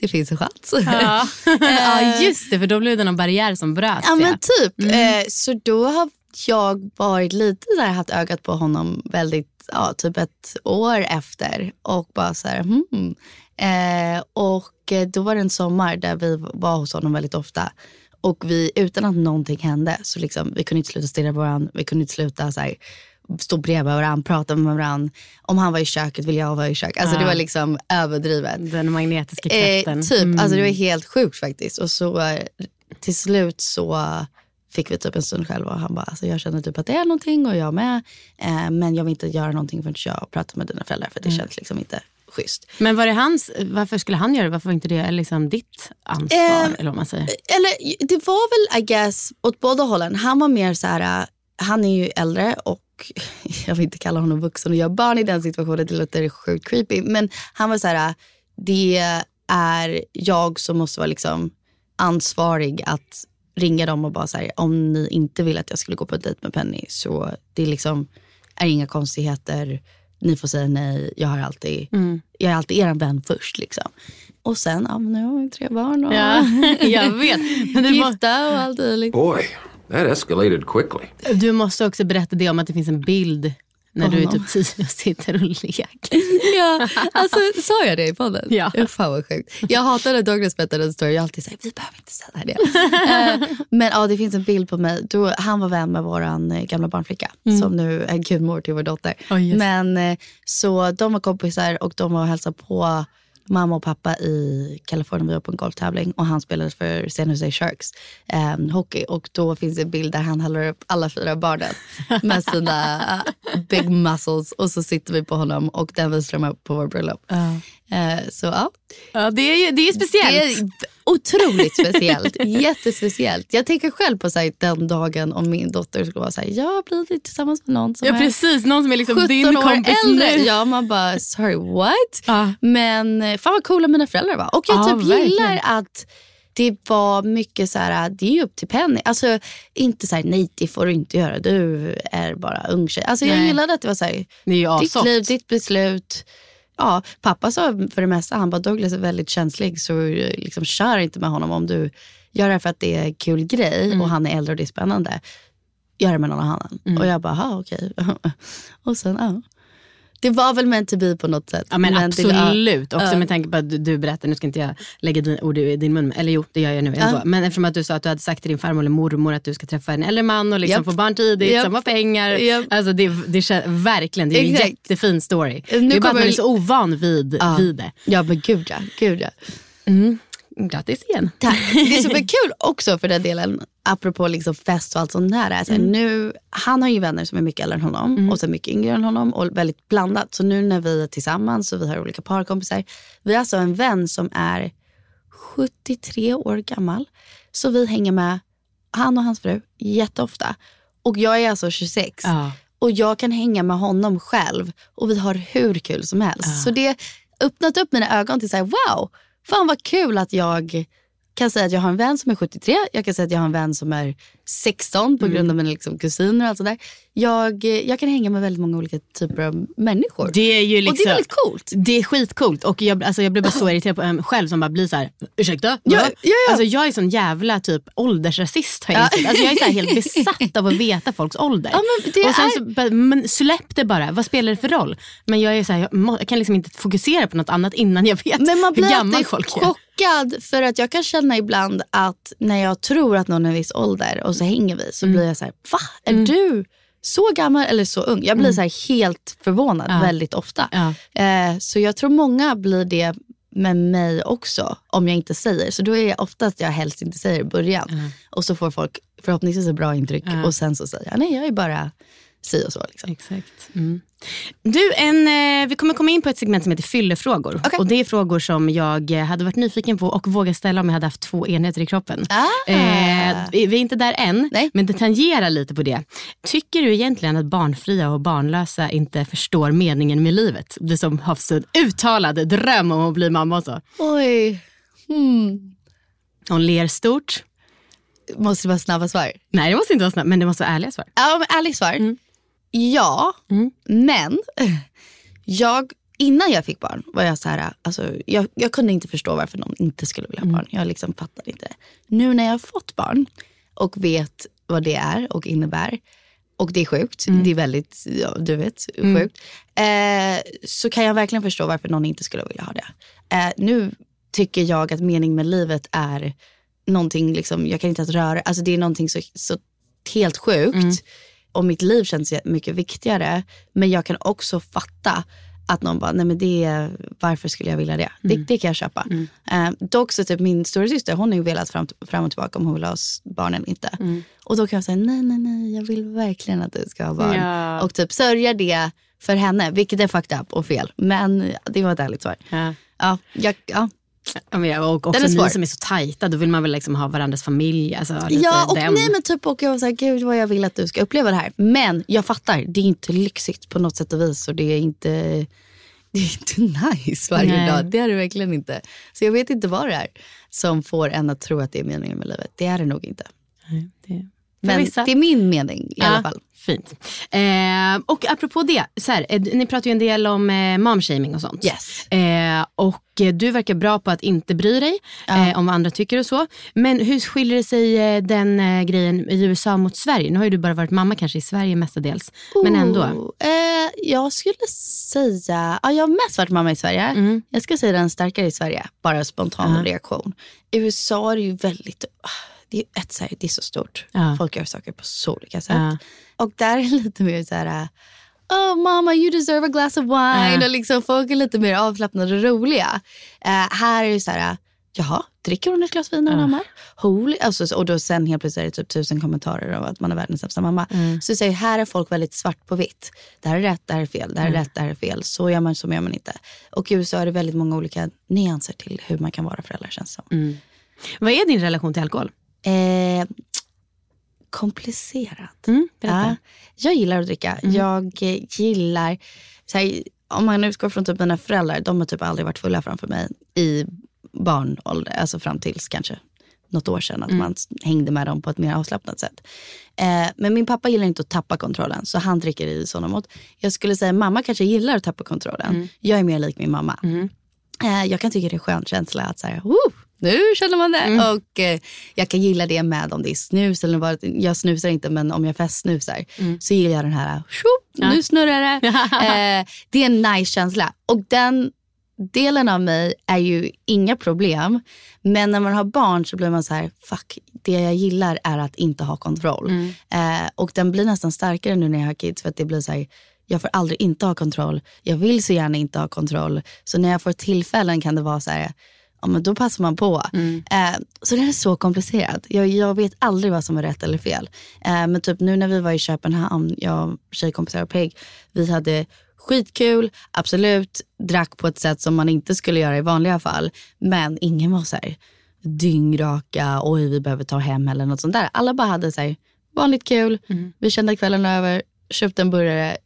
det finns en chans. Ja. ja, just det, för då blev det någon barriär som bröts. Ja men typ. Mm. Eh, så då har jag varit lite där, haft ögat på honom väldigt, ja typ ett år efter och bara så här, hmm. eh, Och eh, då var det en sommar där vi var hos honom väldigt ofta. Och vi, utan att någonting hände, så liksom, vi kunde inte sluta stirra på varandra, vi kunde inte sluta så här, stå bredvid varandra, prata med varandra. Om han var i köket vill jag vara i köket. Alltså Ja. det var liksom överdrivet. Den magnetiska Eh, kraften. typ, Mm. alltså det var helt sjukt faktiskt. Och så eh, till slut så fick vi typ en stund själva och han bara, alltså jag känner typ att det är någonting och jag med. Eh, men jag vill inte göra någonting förrän jag pratar med dina föräldrar för det Mm. känns liksom inte schysst. Men var det hans, varför skulle han göra det? Varför var inte det liksom ditt ansvar? Ehm, eller vad man säger? Eller det var väl I guess åt båda hållen. Han var mer så här, äh, han är ju äldre och jag vill inte kalla honom vuxen och jag barn i den situationen, det låter sjukt creepy. Men han var så här, det är jag som måste vara liksom ansvarig att ringa dem och bara så här, om ni inte vill att jag skulle gå på dejt med Penny så det är liksom är inga konstigheter. Ni får säga nej. Jag har alltid, Mm. jag är alltid er vän först. Liksom. Och sen, ja, men nu har vi tre barn och Ja, jag vet. Men du, gifta och allt möjligt. Boy, that escalated quickly. du måste också berätta det om att det finns en bild när du är typ tio och sitter och leker. Ja, alltså sa jag det i podden? Ja. Fan vad sjukt. Jag hatar när Douglas berättar en story. Jag alltid sagt vi behöver inte säga det. Eh, Men ja, det finns en bild på mig. Då, han var vän med vår gamla barnflicka Mm. som nu är gudmor till vår dotter. Just. Men eh, så de var kompisar och de var och hälsade på mamma och pappa i Kalifornien. Vi var på en golftävling och han spelade för San Jose Sharks eh, hockey. Och då finns det en bild där han håller upp alla fyra barnen med sina big muscles. Och så sitter vi på honom och den visar de upp på vår bröllop. Eh, så ja. Ja, det är ju det är speciellt. Det är otroligt speciellt. Jättespeciellt. Jag tänker själv på så här, den dagen om min dotter skulle vara så här, jag blir tillsammans med någon som Ja är precis, någon som är liksom 17 din år kompis äldre. nu. Ja, man bara, sorry what? Ja. Men fan vad coola mina föräldrar var. Och jag Ja, typ verkligen. gillar att det var mycket så här, det är upp till Penny. Alltså inte så här, nej det får du inte göra, du är bara ung tjej. Alltså jag Nej. gillade att det var så här, Det är ditt assoft. liv, ditt beslut. Ja, pappa sa för det mesta, han bara Douglas är väldigt känslig så eh, liksom, kör inte med honom om du gör det för att det är en kul grej Mm. och han är äldre och det är spännande. Gör det med någon annan. Mm. Och jag bara, "Ha, okej. och sen, ja. Det var väl meant to be på något sätt. Ja men, det- absolut. ja. Också med tanke på att du, du berättar, nu ska inte jag lägga din, ord i din mun, eller jo det gör jag nu ändå. Ja. Men eftersom att du sa att du hade sagt till din farmor eller mormor att du ska träffa en äldre man och liksom Japp. få barn tidigt, Japp. samma pengar. Japp. Alltså det, det kän- verkligen, det är en Exakt. jättefin story. Nu det är bara att kommer- man är så ovan vid, Ja. vid det. Ja men gud ja. Gud, ja. Mm. Grattis igen. Tack. Det som är kul också för den delen, apropå liksom fest och allt sånt där. Är så här, Mm. nu, han har ju vänner som är mycket äldre än honom och sen mycket yngre än honom och väldigt blandat. Så nu när vi är tillsammans och vi har olika parkompisar. Vi har alltså en vän som är 73 år gammal. Så vi hänger med han och hans fru jätteofta. Och jag är alltså 26. Ja. Och jag kan hänga med honom själv och vi har hur kul som helst. Så det öppnat upp mina ögon till så här, wow, fan vad kul att jag kan säga att jag har en vän som är 73, jag kan säga att jag har en vän som är 16 på grund av mina liksom, kusiner och allt sådär. Jag, jag kan hänga med väldigt många olika typer av människor. Det är ju liksom, Och det är väldigt coolt. Det är skitcoolt och jag, alltså jag blir bara så irriterad på mig själv som bara blir så här, ursäkta? Ja, ja, ja. Alltså jag är sån jävla typ åldersrasist har jag. Alltså jag är så här helt besatt av att veta folks ålder. Ja, men det och sen är- så, bara, men släpp det bara, vad spelar det för roll? Men jag är så här, jag, må, jag kan liksom inte fokusera på något annat innan jag vet Men man hur blir gammal alltid folk är. chockad för att jag kan känna ibland att när jag tror att någon är en viss ålder och så hänger vi så Mm. blir jag så här, va? Är du så gammal eller så ung? Jag blir så här helt förvånad Mm. Ja. väldigt ofta. Ja. Eh, så jag tror många blir det med mig också om jag inte säger. Så då är jag ofta att jag helst inte säger i början. Och så får folk förhoppningsvis ett bra intryck och sen så säger jag nej jag är bara si och så. Liksom. Exakt. Mm. Du, en, eh, vi kommer komma in på ett segment som heter fyllefrågor. Och det är frågor som jag eh, hade varit nyfiken på och vågat ställa om jag hade haft två enheter i kroppen. Ah. Eh, vi är inte där än, Nej. men det tangerar lite på det. Tycker du egentligen att barnfria och barnlösa inte förstår meningen med livet? Du som har så uttalad dröm om att bli mamma och så. Oj. Hmm. Hon ler stort. Måste det vara snabba svar? Nej, det måste inte vara snabbt, men det måste vara ärliga svar. Ja, men ärligt svar. Mm. Ja, Mm. men jag, innan jag fick barn var jag så här, alltså, jag, jag kunde inte förstå varför någon inte skulle vilja ha barn. Jag liksom fattade inte. Nu när jag har fått barn och vet vad det är och innebär och det är sjukt, det är väldigt, ja, du vet, sjukt. Eh, så kan jag verkligen förstå varför någon inte skulle vilja ha det. Eh, nu tycker jag att mening med livet är någonting, liksom, jag kan inte ens röra, alltså det är någonting så, så helt sjukt. Och mitt liv känns mycket viktigare. Men jag kan också fatta att någon bara, nej men det, varför skulle jag vilja det? Det, det kan jag köpa. Eh, dock så typ min stora syster hon har ju velat fram, fram och tillbaka om hon vill ha barn eller inte. Och då kan jag säga, nej nej nej, jag vill verkligen att du ska ha barn. Ja. Och typ sörja det för henne, vilket är fucked up och fel. Men det var ett ärligt svar. Ja. Ja, jag, ja. Ja, men, och också Den är svår. ni som är så tajta, då vill man väl liksom ha varandras familj. Alltså, Ja, och den. nej men typ och jag var såhär, gud vad jag vill att du ska uppleva det här. Men jag fattar, det är inte lyxigt på något sätt och vis och det är inte, det är inte nice varje Nej. dag. Det är det verkligen inte. Så jag vet inte vad det är som får en att tro att det är meningen med livet. Det är det nog inte. det, Men vissa. det är min mening i alla fall. Fint. Eh, och apropå det, så här, eh, ni pratar ju en del om eh, momshaming och sånt. Yes. Eh, och eh, du verkar bra på att inte bry dig eh, om vad andra tycker och så. Men hur skiljer det sig den grejen i USA mot Sverige? Nu har ju du bara varit mamma kanske i Sverige mestadels. Men ändå. Oh, jag skulle säga, ja, jag har mest varit mamma i Sverige. Jag skulle säga den starkare i Sverige, bara spontan Ja. reaktion. I USA är det ju väldigt, ah, det är ett så här, det är så stort. Ja. Folk gör saker på så olika sätt. Ja. Och där är lite mer så här, oh mama you deserve a glass of wine. Ja. Och liksom folk är lite mer avslappnade och roliga. Eh, här är det så här, jaha, dricker hon ett glas vin när hon ammar? Holy. Alltså, så- och då sen helt plötsligt är det typ tusen kommentarer om att man är världens sämsta mamma. Så säger här är folk väldigt svart på vitt. Det här är rätt, det här är fel, det här är rätt, det här är fel. Så gör man, så gör man inte. Och i USA är det väldigt många olika nyanser till hur man kan vara förälder känns som. Vad är din relation till alkohol? Eh, komplicerat. Mm. Ja, jag gillar att dricka. Jag eh, gillar, så här, om man utgår från typ mina föräldrar, de har typ aldrig varit fulla framför mig i barnålder, alltså fram tills kanske något år sedan, att man hängde med dem på ett mer avslappnat sätt. Eh, men min pappa gillar inte att tappa kontrollen, så han dricker i sådana mått. Jag skulle säga mamma kanske gillar att tappa kontrollen. Jag är mer lik min mamma. Eh, jag kan tycka det är en skön känsla att så här, "Woo, nu känner man det. Och eh, jag kan gilla det med om det är snus eller vad, jag snusar inte men om jag festsnusar så gillar jag den här, "Tjopp, nu snurrar det. eh, det är en nice känsla. Och den delen av mig är ju inga problem. Men när man har barn så blir man så här, fuck, det jag gillar är att inte ha kontroll. Eh, och den blir nästan starkare nu när jag har kids för att det blir så här, jag får aldrig inte ha kontroll. Jag vill så gärna inte ha kontroll. Så när jag får tillfällen kan det vara så här, ja men då passar man på. Eh, så det är så komplicerat. Jag, jag vet aldrig vad som är rätt eller fel. Eh, men typ nu när vi var i Köpenhamn, jag, tjejkompisar och Peg, vi hade skitkul, absolut, drack på ett sätt som man inte skulle göra i vanliga fall. Men ingen var så här dyngraka, oj vi behöver ta hem eller något sånt där. Alla bara hade så här, vanligt kul, vi kände kvällen över, köpte en burgare,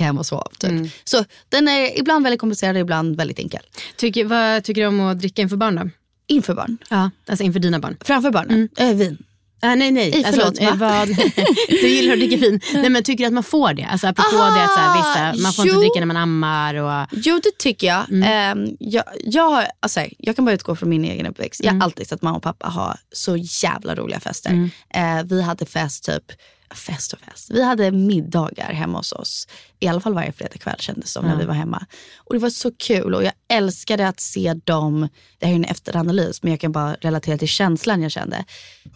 hem och sov. Typ. Så den är ibland väldigt komplicerad och ibland väldigt enkel. Tycker, vad tycker du om att dricka inför barn då? Inför barn. Ja, alltså inför dina barn. Framför barnen? Eh, vin. Ah, nej, nej. Nej, förlåt, eh, va? vad, du gillar att dricka vin. Nej, men tycker du att man får det? Alltså, apropå Aha, det att så här, vissa, man får inte jo. dricka när man ammar. Och, Jo det tycker jag. Ehm, jag, jag, har, alltså, jag kan bara utgå från min egen uppväxt. Jag har alltid sett mamma och pappa ha så jävla roliga fester. Eh, vi hade fest typ, fest och fest. Vi hade middagar hemma hos oss. I alla fall varje fredagkväll kändes det som när vi var hemma. Och det var så kul och jag älskade att se dem, det här är en efteranalys men jag kan bara relatera till känslan jag kände.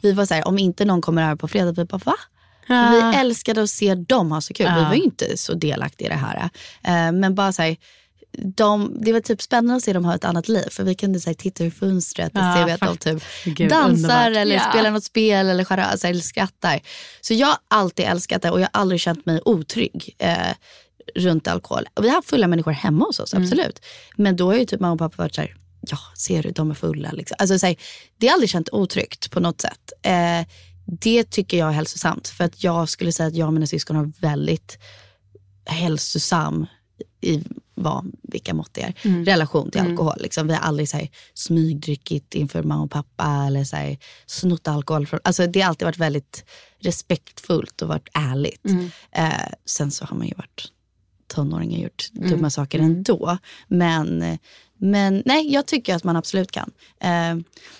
Vi var så här, om inte någon kommer över på fredag, vi bara va? För Vi älskade att se dem ha så kul. Vi var ju inte så delaktiga i det här. Eh, men bara så här, de, det var typ spännande att se dem ha ett annat liv. För vi kunde så här, titta ur fönstret och Ja, se att de typ Gud, dansar underbart. eller Ja. spelar något spel eller, chara- alltså, eller skrattar. Så jag har alltid älskat det och jag har aldrig känt mig otrygg. Eh, runt alkohol. Och Vi har haft fulla människor hemma hos oss, absolut. Men då har ju typ mamma och pappa varit så här, ja ser du de är fulla. Liksom. Alltså, så här, det har aldrig känt otryggt på något sätt. Eh, det tycker jag är hälsosamt. För att jag skulle säga att jag och mina syskon har väldigt hälsosam i vad, vilka mått det är. Mm. Relation till Mm. alkohol. Liksom. Vi har aldrig så här, smygdruckit inför mamma och pappa eller så här, snott alkohol. Från, alltså, det har alltid varit väldigt respektfullt och varit ärligt. Mm. Eh, sen så har man ju varit tonåring och gjort Mm. dumma saker ändå. Men, men nej, jag tycker att man absolut kan. Eh,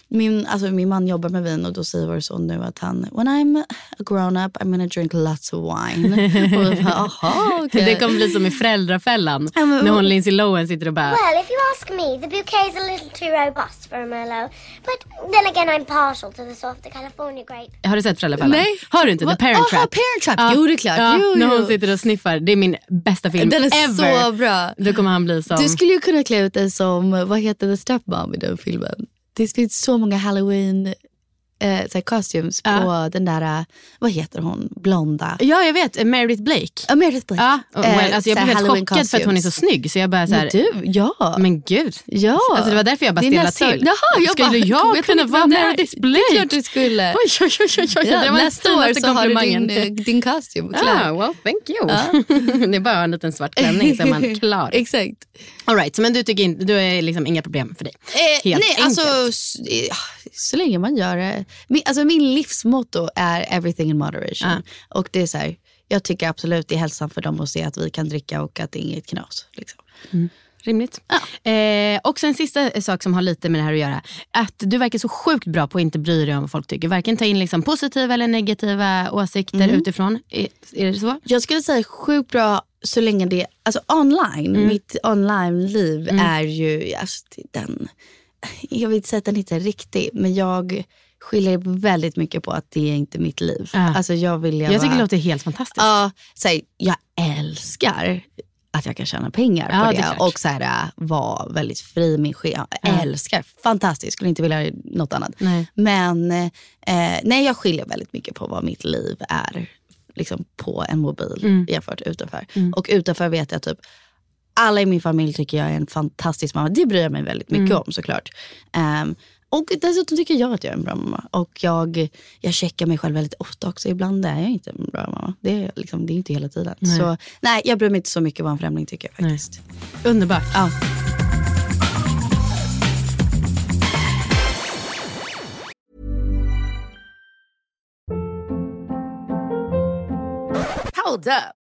min, alltså, min man jobbar med vin och då säger vår son nu att han, when I'm a grown up I'm gonna drink lots of wine. och vi bara, aha, okej. Det kommer bli som i Föräldrafällan. Ja, när hon Lindsay Lohan sitter och bara... Well, if you ask me, the bouquet is a little too robust for a Merlot. But then again, I'm partial to the softer California grape. Har du sett Föräldrafällan? Nej. Har du inte? The Parent Aha, Trap. Parent Trap. Jo, det är klart. Ja, Jo, när hon sitter och sniffar. Det är min bästa film Den är ever. så bra. Då kommer han bli som... Du skulle ju kunna klä ut dig som, vad heter the stepmom i den filmen? Det finns så många halloween eh, så här costumes på den där, eh, vad heter hon, blonda. Ja, jag vet. Eh, Meredith Blake. Ja, Meredith Blake. Ja, och, Eh, well, alltså jag blev helt chockad för att hon är så costumes. snygg. Så jag bara så här, Men du, ja. Men gud. Ja. Alltså det var därför jag bara stillade nästa- till. Jaha, jag skulle bara, jag vet kunna vara. Meredith Blake? Det är klart du skulle. Oj, oj, oj, oj, oj. Ja, det var nästa år så har du din, din costume Ah, klar. well, thank you. det är bara en liten svart klänning så är man klar. Exakt. All right, så men du tycker inte, du är liksom inga problem för dig? Eh, Helt nej, enkelt. alltså s- eh, så länge man gör det. Min, alltså, min livsmotto är everything in moderation. Ja. Och det är så här, jag tycker absolut det är hälsosamt för dem att se att vi kan dricka och att det är inget knas. Liksom. Rimligt. Eh, också en sista sak som har lite med det här att göra. Att du verkar så sjukt bra på att inte bry dig om vad folk tycker. Varken ta in liksom positiva eller negativa åsikter Mm. utifrån. Är, är det så? Jag skulle säga sjukt bra så länge det, alltså online, mitt online-liv är ju, alltså, den, jag vill inte säga att den inte är riktig, men jag skiljer väldigt mycket på att det är inte mitt liv. Ja. Alltså jag vill leva, Jag tycker det låter helt fantastiskt. Ja, så här, jag älskar att jag kan tjäna pengar Ja, på det det, och så här, vara väldigt fri i min skena. Jag Ja. älskar, fantastiskt, skulle inte vilja något annat. Nej. Men eh, nej, jag skiljer väldigt mycket på vad mitt liv är liksom, på en mobil Mm. jämfört utanför. Och utanför vet jag typ alla i min familj tycker jag är en fantastisk mamma. Det bryr jag mig väldigt mycket Mm. om såklart. Ehm, och dessutom tycker jag att jag är en bra mamma. Och jag, jag checkar mig själv väldigt ofta också. Ibland är jag inte en bra mamma. Det är, liksom, det är inte hela tiden. Nej. Så nej, jag bryr mig inte så mycket vad en främling tycker faktiskt. Underbart. Ja. Hold up.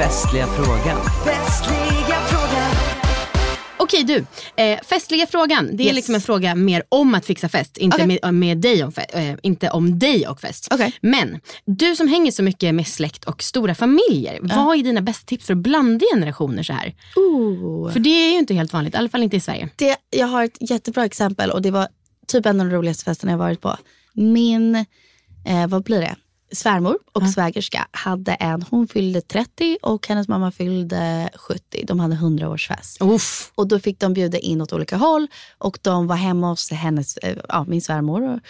Festliga frågan. Okej du, eh, festliga frågan. Det är Yes. liksom en fråga mer om att fixa fest. Inte, Okej. med, med dig om fe- eh, inte om dig och fest. Okej. Men du som hänger så mycket med släkt och stora familjer. Vad är dina bästa tips för att blanda generationer så här? Ooh. För det är ju inte helt vanligt, i alla fall inte i Sverige. Det, jag har ett jättebra exempel och det var typ en av de roligaste festerna jag varit på. Min, eh, vad blir det? Svärmor och svägerska hade en, hon fyllde 30 och hennes mamma fyllde 70. De hade 100-årsfest. Uff. Och då fick de bjuda in åt olika håll och de var hemma hos hennes, eh, ja, min svärmor och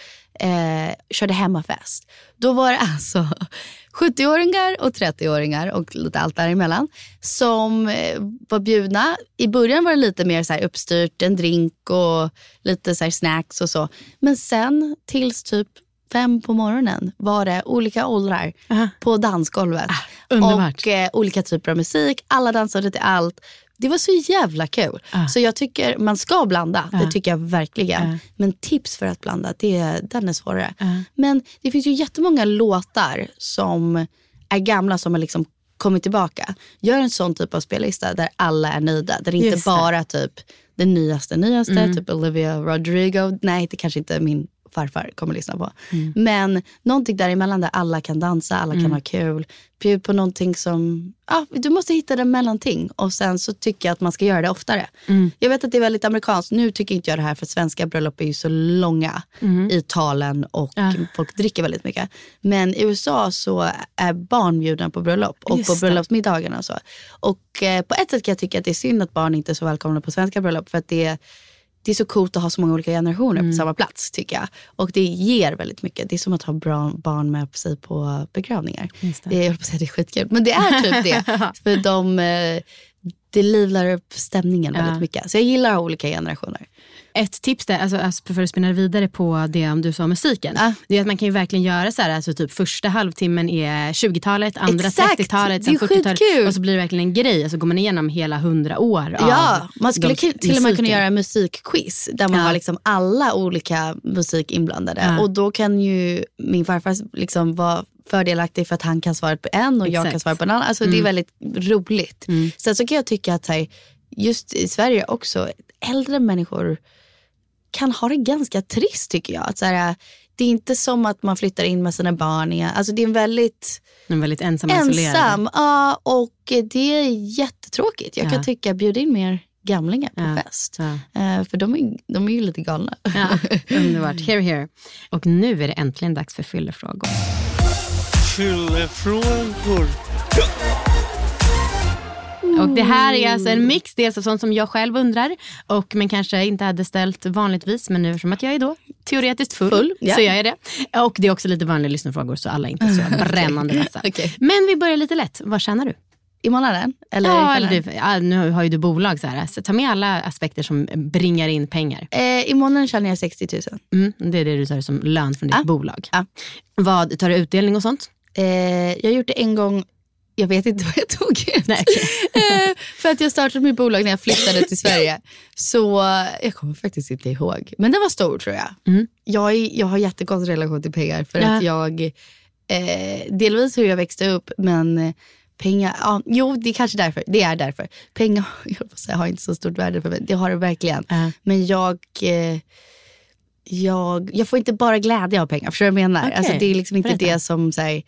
eh, körde hemmafest. Då var det alltså 70-åringar och 30-åringar och lite allt däremellan som eh, var bjudna. I början var det lite mer så här uppstyrt, en drink och lite så här snacks och så. Men sen tills typ fem på morgonen var det olika åldrar på dansgolvet. underbart. och eh, olika typer av musik. Alla dansade till allt. Det var så jävla kul. Så jag tycker man ska blanda. Det tycker jag verkligen. Men tips för att blanda, det, den är svårare. Men det finns ju jättemånga låtar som är gamla som har liksom kommit tillbaka. Gör en sån typ av spellista där alla är nöjda. Där det inte Just bara typ den nyaste nyaste, Mm. typ Olivia Rodrigo. Nej, det kanske inte min farfar kommer lyssna på. Mm. Men någonting däremellan där alla kan dansa, alla kan Mm. ha kul. Bjud på någonting som, ja, du måste hitta det mellanting. Och sen så tycker jag att man ska göra det oftare. Mm. Jag vet att det är väldigt amerikanskt. Nu tycker inte jag det här för svenska bröllop är ju så långa Mm. i talen och folk dricker väldigt mycket. Men i USA så är barn bjudna på bröllop och Just på bröllopsmiddagarna och så. Och eh, på ett sätt kan jag tycka att det är synd att barn inte är så välkomna på svenska bröllop för att det det är så coolt att ha så många olika generationer Mm. på samma plats tycker jag. Och det ger väldigt mycket. Det är som att ha bra barn med sig på begravningar. Just det. Det. Jag höll på att säga det är skitkul. Men det är typ det. För de, eh, det livlar upp stämningen Ja. väldigt mycket. Så jag gillar att ha olika generationer. Ett tips där, alltså, alltså för att spinna vidare på det om du sa musiken. Det är att man kan ju verkligen göra så här, alltså typ första halvtimmen är 20-talet, andra Exakt. 60-talet, Det sen är 40-talet. skitkul. Och så blir det verkligen en grej. Alltså går man igenom hela 100 år av Ja, man skulle till och med kunna musiken. göra en musikquiz där man Ja. har liksom alla olika musik inblandade. Ja. Och då kan ju min farfar liksom vara fördelaktig för att han kan svara på en och jag Exakt. kan svara på en annan. Alltså det är Mm. väldigt roligt. Mm. Sen så kan jag tycka att här, just i Sverige också, äldre människor kan ha det ganska trist tycker jag. Att så här, det är inte som att man flyttar in med sina barn. i- Alltså det är en väldigt En väldigt ensam ensam. Ja, och det är jättetråkigt. Jag Ja. kan tycka, bjud in mer gamlingar på Ja. fest. Ja. Eh, för de är, de är ju lite galna. Ja, underbart. Here, here. Och nu är det äntligen dags för fyllefrågor. Fyllefrågor. Och det här är alltså en mix, dels av sånt som jag själv undrar och men kanske inte hade ställt vanligtvis men nu eftersom att jag är då teoretiskt full, Full, ja. så gör jag det. Och det är också lite vanliga lyssnarfrågor så alla är inte så brännande vassa. Okej. Men vi börjar lite lätt. Vad tjänar du? I månaden? Eller ja, eller du, ja, nu har ju du bolag så här. Så ta med alla aspekter som bringar in pengar. Eh, I månaden tjänar jag 60 000. Mm, det är det du tar som lön från ditt Ja. bolag. Ja. Vad, tar du utdelning och sånt? Eh, jag har gjort det en gång, jag vet inte vad jag tog ut. Nej, Eh, för att jag startade mitt bolag när jag flyttade till Sverige. Så jag kommer faktiskt inte ihåg. Men den var stor tror jag. Mm. Jag, är, jag har jättekonstig relation till pengar. För Ja. att jag, eh, delvis hur jag växte upp, men pengar, ja, jo det är kanske därför. Det är därför. Pengar jag säga, har inte så stort värde för mig. Det har det verkligen. Ja. Men jag, eh, jag, jag får inte bara glädje av pengar. Förstår du vad jag menar? Okej. Alltså, det är liksom inte Berätta. det som, så här,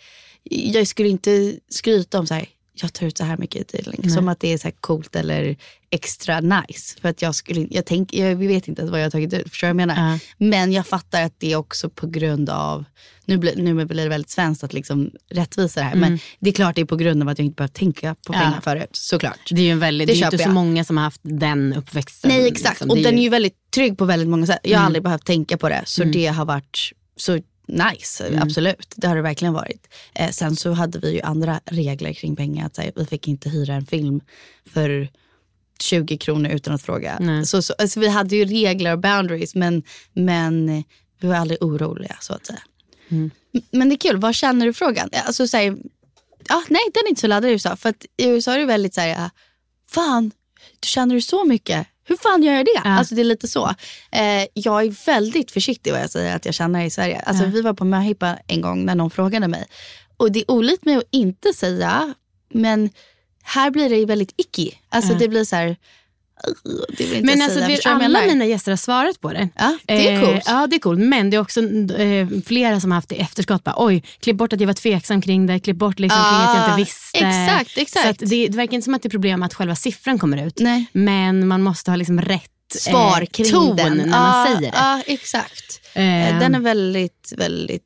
jag skulle inte skryta om så här, jag tar ut så här mycket utdelning. Nej. Som att det är så här coolt eller extra nice. För att jag skulle, jag tänk, jag vet inte vad jag har tagit ut. Förstår du vad jag menar? Ja. Men jag fattar att det är också på grund av, nu blir, nu blir det väldigt svenskt att liksom rättvisa det här. Men det är klart det är på grund av att jag inte behövt tänka på Mm. Pengar förut. Såklart. Det är ju en väldigt, Det det är ju inte köper så jag. många som har haft den uppväxten. Nej exakt, liksom. och Det den är ju väldigt trygg på väldigt många sätt. Jag har Mm. aldrig behövt tänka på det, så Mm. det har varit så nice. Mm. Absolut, det har det verkligen varit. Eh, sen så hade vi ju andra regler kring pengar. Att, här, vi fick inte hyra en film för 20 kronor utan att fråga. Nej. Så, så, alltså, vi hade ju regler och boundaries men, men vi var aldrig oroliga så att säga. Mm. Men det är kul, vad känner du frågan? Alltså, så här, ja, nej den är inte så laddad i USA. För att i USA är det väldigt så här, fan, du känner du så mycket? Hur fan gör jag det? Ja. Alltså det är lite så. Eh, jag är väldigt försiktig vad jag säger att jag känner i Sverige. Alltså Ja. vi var på möhippa en gång när någon frågade mig. Och det är olikt mig att inte säga, men här blir det väldigt icky. Alltså Ja. det blir så här, "Ugh, det vill inte Men alltså, säga. alla mina gäster har svarat på det. Ja, det är Eh, coolt. ja, det är coolt. Men det är också eh, flera som har haft det i efterskott. Bara, Oj, klipp bort att jag var tveksam kring det. Klipp bort liksom, kring att jag Ah, inte visste. exakt, exakt. Så det, det verkar inte som att det är problem att själva siffran kommer ut. Nej. Men man måste ha liksom rätt Svar eh, kring ton den. när man Ja, säger det. Ja, exakt. Eh, Eh, Den är väldigt, väldigt,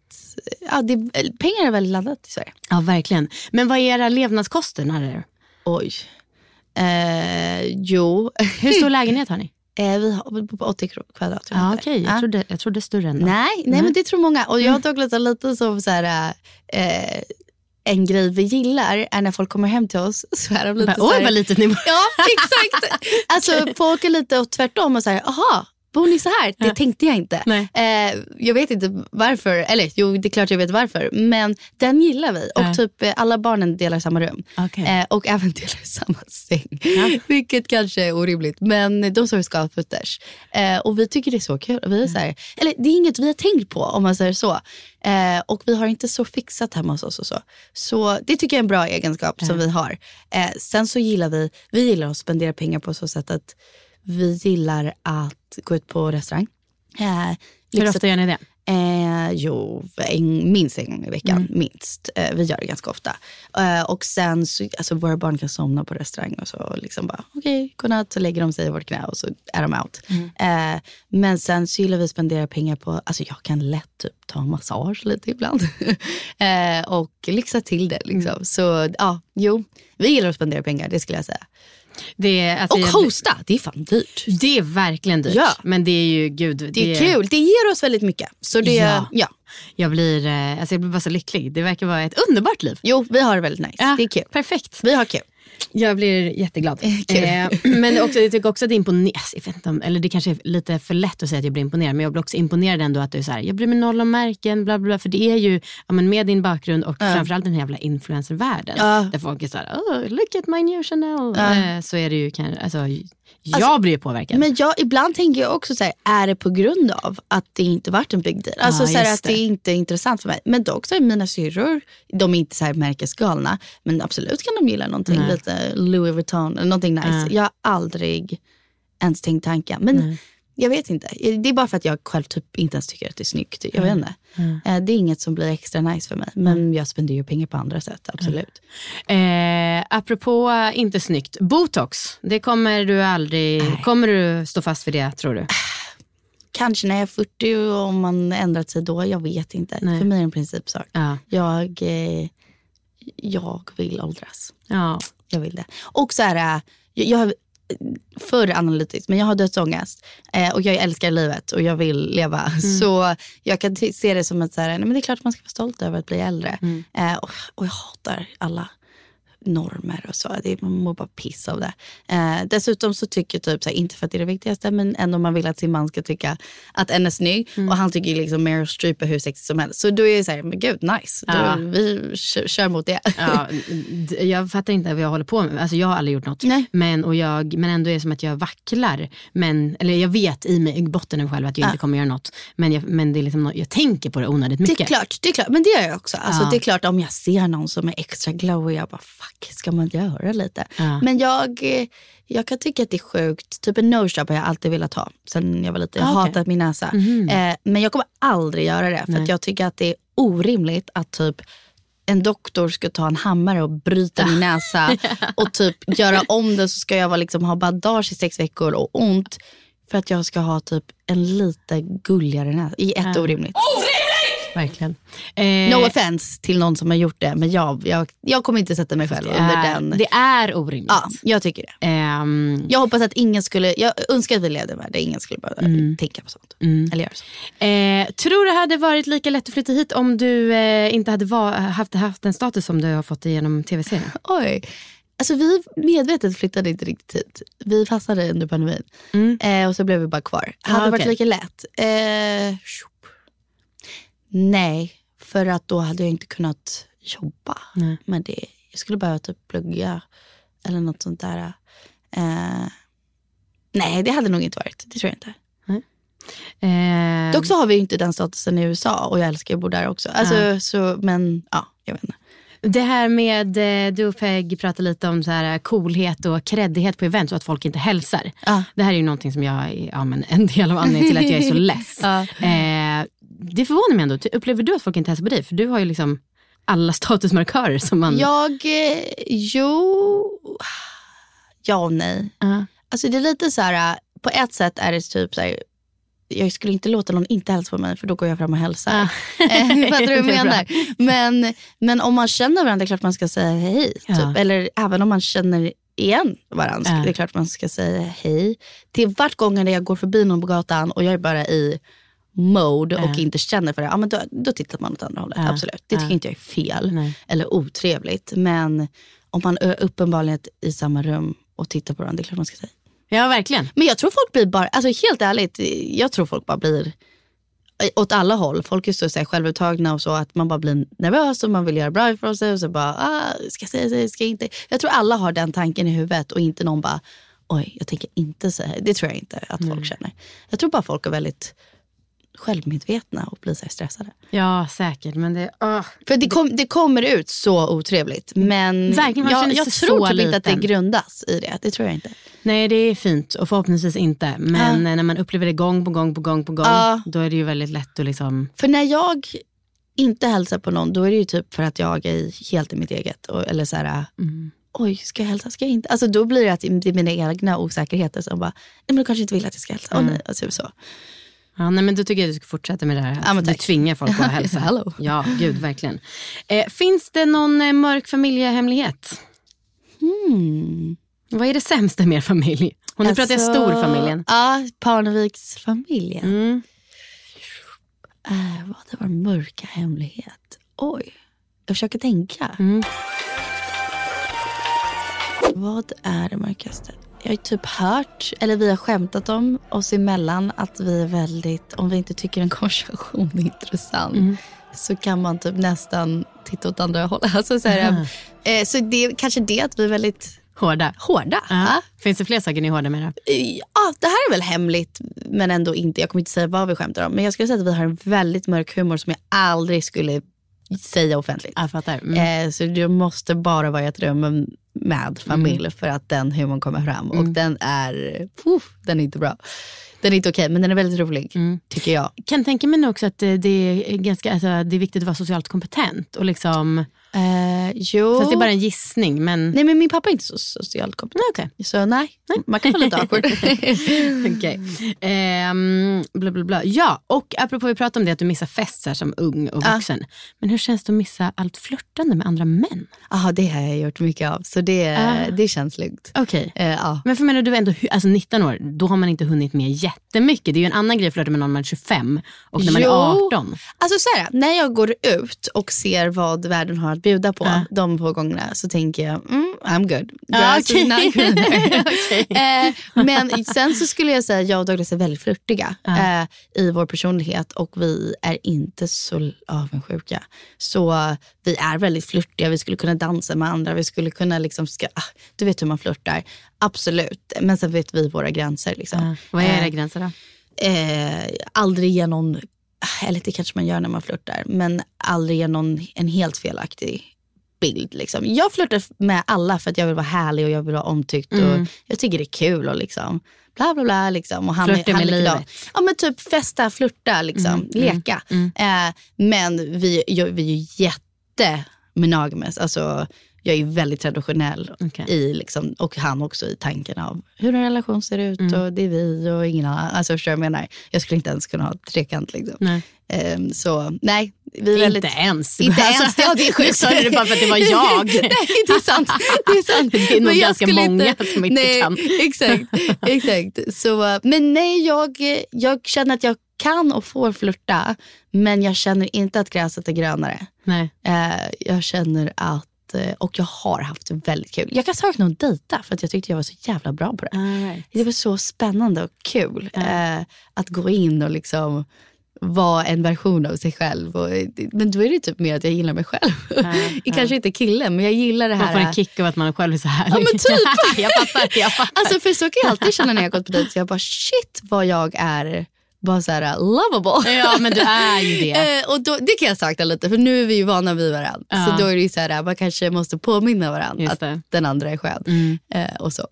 ja, det, pengar är väldigt laddat i Sverige. Ja, verkligen. Men vad är era levnadskostnader? Oj. Eh, jo. Hur stor lägenhet har ni? Eh, vi har på 80 kro- kvadrat. tror Ja, jag. Ja. trodde, jag trodde större ändå. Nej, nej, men det tror många. Och jag har tagit det lite som så här, eh, en grej vi gillar är när folk kommer hem till oss så är de lite Bara, så Oj, här, vad litet ni. Ja, exakt. Alltså folk är lite åt tvärtom och säger, aha, bor ni så här? Det tänkte jag inte. Eh, jag vet inte varför, eller jo det är klart jag vet varför. Men den gillar vi och typ eh, alla barnen delar samma rum. Okej. Eh, och även delar samma säng. Vilket kanske är orimligt. Men de sover skalfooters. Eh, och vi tycker det är så kul. Vi är så här, eller det är inget vi har tänkt på om man säger så. Eh, och vi har inte så fixat hemma hos oss och så. Så det tycker jag är en bra egenskap som vi har. Eh, sen så gillar vi, vi gillar att spendera pengar på så sätt att vi gillar att gå ut på restaurang. Eh, Hur ofta gör ni det? Eh, jo, en, minst en gång i veckan. Mm. Minst. Eh, vi gör det ganska ofta. Eh, och sen så, alltså våra barn kan somna på restaurang och så liksom bara okej, okay, godnatt. Så lägger de sig i vårt knä och så är de out. Mm. Eh, men sen så gillar vi att spendera pengar på, alltså jag kan lätt typ ta massage lite ibland. eh, och lyxa till det liksom. Mm. Så ja, jo, vi gillar att spendera pengar, det skulle jag säga. Det är, alltså, och hosta, det är fan dyrt. Det är verkligen dyrt. Ja. Men det är ju, gud. Det är kul, det ger oss väldigt mycket. Så det, Ja. ja. Jag blir, eh, alltså jag blir bara så lycklig. Det verkar vara ett underbart liv. Jo, vi har det väldigt nice. Ja, det är kul. Perfekt. Vi har kul. Jag blir jätteglad. Kul. Eh, men också, jag tycker också att det inte om, eller det kanske är lite för lätt att säga att jag blir imponerad. Men jag blir också imponerad ändå att du är så här, jag bryr mig noll om märken. Bla, bla, bla, för det är ju ja, men med din bakgrund och Ja. framförallt den här jävla influencervärlden. Ja. Där folk är så här, oh, look at my new Chanel. Ja. Eh, så är det ju kanske, alltså, jag Alltså, blir påverkad. Men jag, ibland tänker jag också så här, är det på grund av att det inte varit en big deal? Alltså Ja, så här, att det det. inte är intressant för mig. Men dock så är mina syrror, de är inte så här märkesgalna. Men absolut kan de gilla någonting Nej. lite Louis Vuitton eller någonting nice. Ja. Jag har aldrig ens tänkt tanken. Men Nej. Jag vet inte. Det är bara för att jag själv typ inte ens tycker att det är snyggt. Jag vet inte. Mm. Eh, Det är inget som blir extra nice för mig. Men jag spenderar ju pengar på andra sätt, absolut. Eh, apropå eh, inte snyggt, botox. Det kommer du aldrig, kommer du stå fast vid det tror du? Kanske när jag är 40 och om man ändrat sig då, jag vet inte. Nej. För mig är det en principsak. Ja. Jag, eh, jag vill åldras. Ja. Jag vill det. Och så här, äh, jag, jag har för analytiskt, men jag har dödsångest. Eh, och jag älskar livet och jag vill leva. Mm. Så jag kan se det som att så här, nej, men det är klart man ska vara stolt över att bli äldre. Mm. Eh, och, och jag hatar alla normer och så. Det, man mår bara piss av det. Eh, dessutom så tycker jag typ, så här, inte för att det är det viktigaste, men ändå man vill att sin man ska tycka att en är snygg. Mm. Och han tycker liksom Meryl Streep är hur sexig som helst. Så då är det så här, men gud nice. Då, Ja. Vi kör, kör mot det. Ja, jag fattar inte vad jag håller på med. Alltså jag har aldrig gjort något. Men, och jag, men ändå är det som att jag vacklar. Men, eller jag vet i, mig, i botten av själv att jag Ja. inte kommer göra något. Men, jag, men det är liksom, jag tänker på det onödigt mycket. Det är klart, det är klart. Men det gör jag också. Alltså. Det är klart om jag ser någon som är extra glowy, jag bara fuck, ska man göra lite? Ja. Men jag, jag kan tycka att det är sjukt. Typ en nose job har jag alltid velat ha sen jag var liten. Jag Ah, har okej. hatat min näsa. Mhm. Eh, men jag kommer aldrig göra det. För Nej. att jag tycker att det är orimligt att typ en doktor ska ta en hammare och bryta min näsa och typ göra om det så ska jag vara, liksom, ha bandage i sex veckor och ont för att jag ska ha typ en lite gulligare näsa. Jätteorimligt. Verkligen. Eh, No offense till någon som har gjort det, men jag, jag, jag kommer inte sätta mig själv under är- den. Det är orimligt. Ja, jag tycker det. Ehm, Jag hoppas att ingen skulle, jag önskar att vi levde med det, ingen skulle behöva tänka på sånt. mm. Eller göra så. Eh, tror du det hade varit lika lätt att flytta hit om du eh, inte hade va- haft, haft den status som du har fått genom tv-serien? Oj. Alltså vi medvetet flyttade inte riktigt hit. Vi fastnade under pandemin. Eh, och så blev vi bara kvar. Ah, hade det varit okej. lika lätt? Eh. Nej, för att då hade jag inte kunnat jobba Nej. med det. Jag skulle behöva typ plugga eller något sånt där. Eh, nej, det hade nog inte varit. Det tror jag inte. Eh, Dock så har vi inte den statusen i USA och jag älskar att bo där också. Alltså, Ja. så, men ja, jag vet inte. Det här med, eh, du och Peg pratar lite om så här eh, coolhet och kreddighet på event och att folk inte hälsar. Ja. Det här är ju någonting som jag, ja, men en del av anledningen till att jag är så less. Ja. eh, det förvånar mig ändå. Upplever du att folk inte hälsar på dig? För du har ju liksom alla statusmarkörer som man... Jag, eh, jo, ja och nej. Ja. Alltså det är lite så här, äh, på ett sätt är det typ så här, jag skulle inte låta någon inte hälsa på mig för då går jag fram och hälsar. Ah. Eh, Fattar du vad jag menar? Men, men om man känner varandra, det är klart man ska säga hej. Ja. Typ. Eller även om man känner igen varandra, Ja. det är klart man ska säga hej. Till vart när jag går förbi någon på gatan och jag är bara i mode och Ja. inte känner för det, ja, men då, då tittar man åt andra hållet. Absolut. Det tycker inte jag är fel Nej. eller otrevligt. Men om man är uppenbarligen i samma rum och tittar på varandra, det är klart man ska säga. Ja, verkligen. Men jag tror folk blir bara, alltså helt ärligt, jag tror folk bara blir åt alla håll. Folk är så, så här, självupptagna och så att man bara blir nervös och man vill göra bra ifrån sig och så bara, ah, ska jag säga det, ska jag inte? Jag tror alla har den tanken i huvudet och inte någon bara, oj, jag tänker inte säga det. tror jag inte att folk känner. Jag tror bara folk är väldigt självmedvetna och blir så stressade. Ja, säkert. Men det, åh. För det, kom, det kommer ut så otrevligt. Men Verkligen, jag, jag tror typ inte att det grundas i det. Det tror jag inte. Nej, det är fint och förhoppningsvis inte. Men eh, när man upplever det gång på gång på gång på gång, Ja. då är det ju väldigt lätt att liksom... För när jag inte hälsar på någon, då är det ju typ för att jag är helt i mitt eget. Och, eller så här, oj, ska jag hälsa, ska jag inte? Alltså då blir det att det är mina egna osäkerheter som bara, nej men du kanske inte vill att jag ska hälsa. Åh, nej, och typ så. Ja, nej, men då tycker jag att du ska fortsätta med det här. Ja, du tvingar folk att hälsa. Hallå. Ja, gud verkligen. Eh, finns det någon eh, mörk familjehemlighet? Hmm. Vad är det sämsta med er familj? Och nu pratar jag storfamiljen. Alltså, Ja, Parneviksfamiljen. Mm. Äh, vad det var mörka hemlighet. Oj, jag försöker tänka. Mm. Vad är det mörkaste? Jag har typ hört, eller vi har skämtat om oss emellan att vi är väldigt, om vi inte tycker en konversation är intressant Mm. så kan man typ nästan titta åt andra hållet. Alltså så, här, eh, så det är kanske det att vi är väldigt Hårda. hårda. Ja. Finns det fler saker ni är hårda med då? Ja, det här är väl hemligt men ändå inte. Jag kommer inte säga vad vi skämtar om. Men jag skulle säga att vi har en väldigt mörk humor som jag aldrig skulle säga offentligt. Jag fattar. Mm. Eh, så du måste bara vara i ett rum med familj Mm. för att den humorn kommer fram. Och den är, uff, den är inte bra. Den är inte okej men den är väldigt rolig Mm. tycker jag. Kan tänka mig också att eh, det är, ganska, alltså, det är viktigt att vara socialt kompetent. Och liksom, Eh, jo. Fast det är bara en gissning. Men... Nej men min pappa är inte så socialt kompetent. okej. Så nej, man kan vara lite awkward. Okej. Ehm, bla, bla, bla. Ja, och apropå vi pratade om det att du missar fest så här, som ung och vuxen. Men hur känns det att missa allt flörtande med andra män? Ja det har jag gjort mycket av så det, Ah. det känns lugnt. Okej. Eh, ja. Men för menar du ändå alltså 19 år, då har man inte hunnit med jättemycket. Det är ju en annan grej att flörta med någon man är 25 och när man Jo. är 18. Alltså så här, när jag går ut och ser vad världen har att bjuda på Ja. de två gångerna så tänker jag, mm, I'm good. Ja, greener. Okej. eh, men sen så skulle jag säga jag och Douglas är väldigt flörtiga Ja. eh, i vår personlighet och vi är inte så avundsjuka. Så vi är väldigt flörtiga, vi skulle kunna dansa med andra, vi skulle kunna liksom, ska, ah, du vet hur man flörtar. Absolut, men sen vet vi våra gränser. Liksom. Ja. Vad är era Eh, gränser då? eh, aldrig ge någon, eller det kanske man gör när man flörtar, men aldrig ge någon en helt felaktig bild. Liksom. Jag flörtar med alla för att jag vill vara härlig och jag vill vara omtyckt och Mm. jag tycker det är kul och liksom bla bla bla. Liksom. Och han, Flörta han med likadan. livet. Ja men typ festa, flörta, liksom, Mm, leka. mm, Eh, men vi, jag, vi är ju jätte monogamous. Alltså, jag är väldigt traditionell Okej. i, liksom, och han också i tanken av hur en relation ser ut Mm. och det är vi och ingen annan. Alltså förstår du jag menar? Jag skulle inte ens kunna ha trekant liksom. Nej. Ehm, så nej, vi är väldigt... Inte ens. Inte Alltså, ens, ja det är sjukt. Du sa det bara för att det var jag. nej det är sant. Det är, sant. Det är nog Men ganska många som inte nej, kan. Exakt, exakt. Så, men nej, jag, jag känner att jag kan och får flirta men jag känner inte att gräset är grönare. Nej. Eh, jag känner att, och jag har haft väldigt kul. Jag kan sakna att dejta för att jag tyckte jag var så jävla bra på det. All right. Det var så spännande och kul eh, att gå in och liksom vara en version av sig själv. Och, men då är det typ mer att jag gillar mig själv. ja. Kanske inte killen men jag gillar det här. Man får en kick av att man själv är så härlig. Ja, men typ. jag fattar. Jag fattar. Alltså för så kan jag alltid känna när jag gått på dejt. Jag bara shit vad jag är bara så här lovable. Ja, men du är ju det. Eh, och då, det kan jag sakna lite för nu är vi ju vana vid varandra. Ja. Så då är det ju så här, man kanske måste påminna varandra att den andra är skön. Mm. Eh, och så.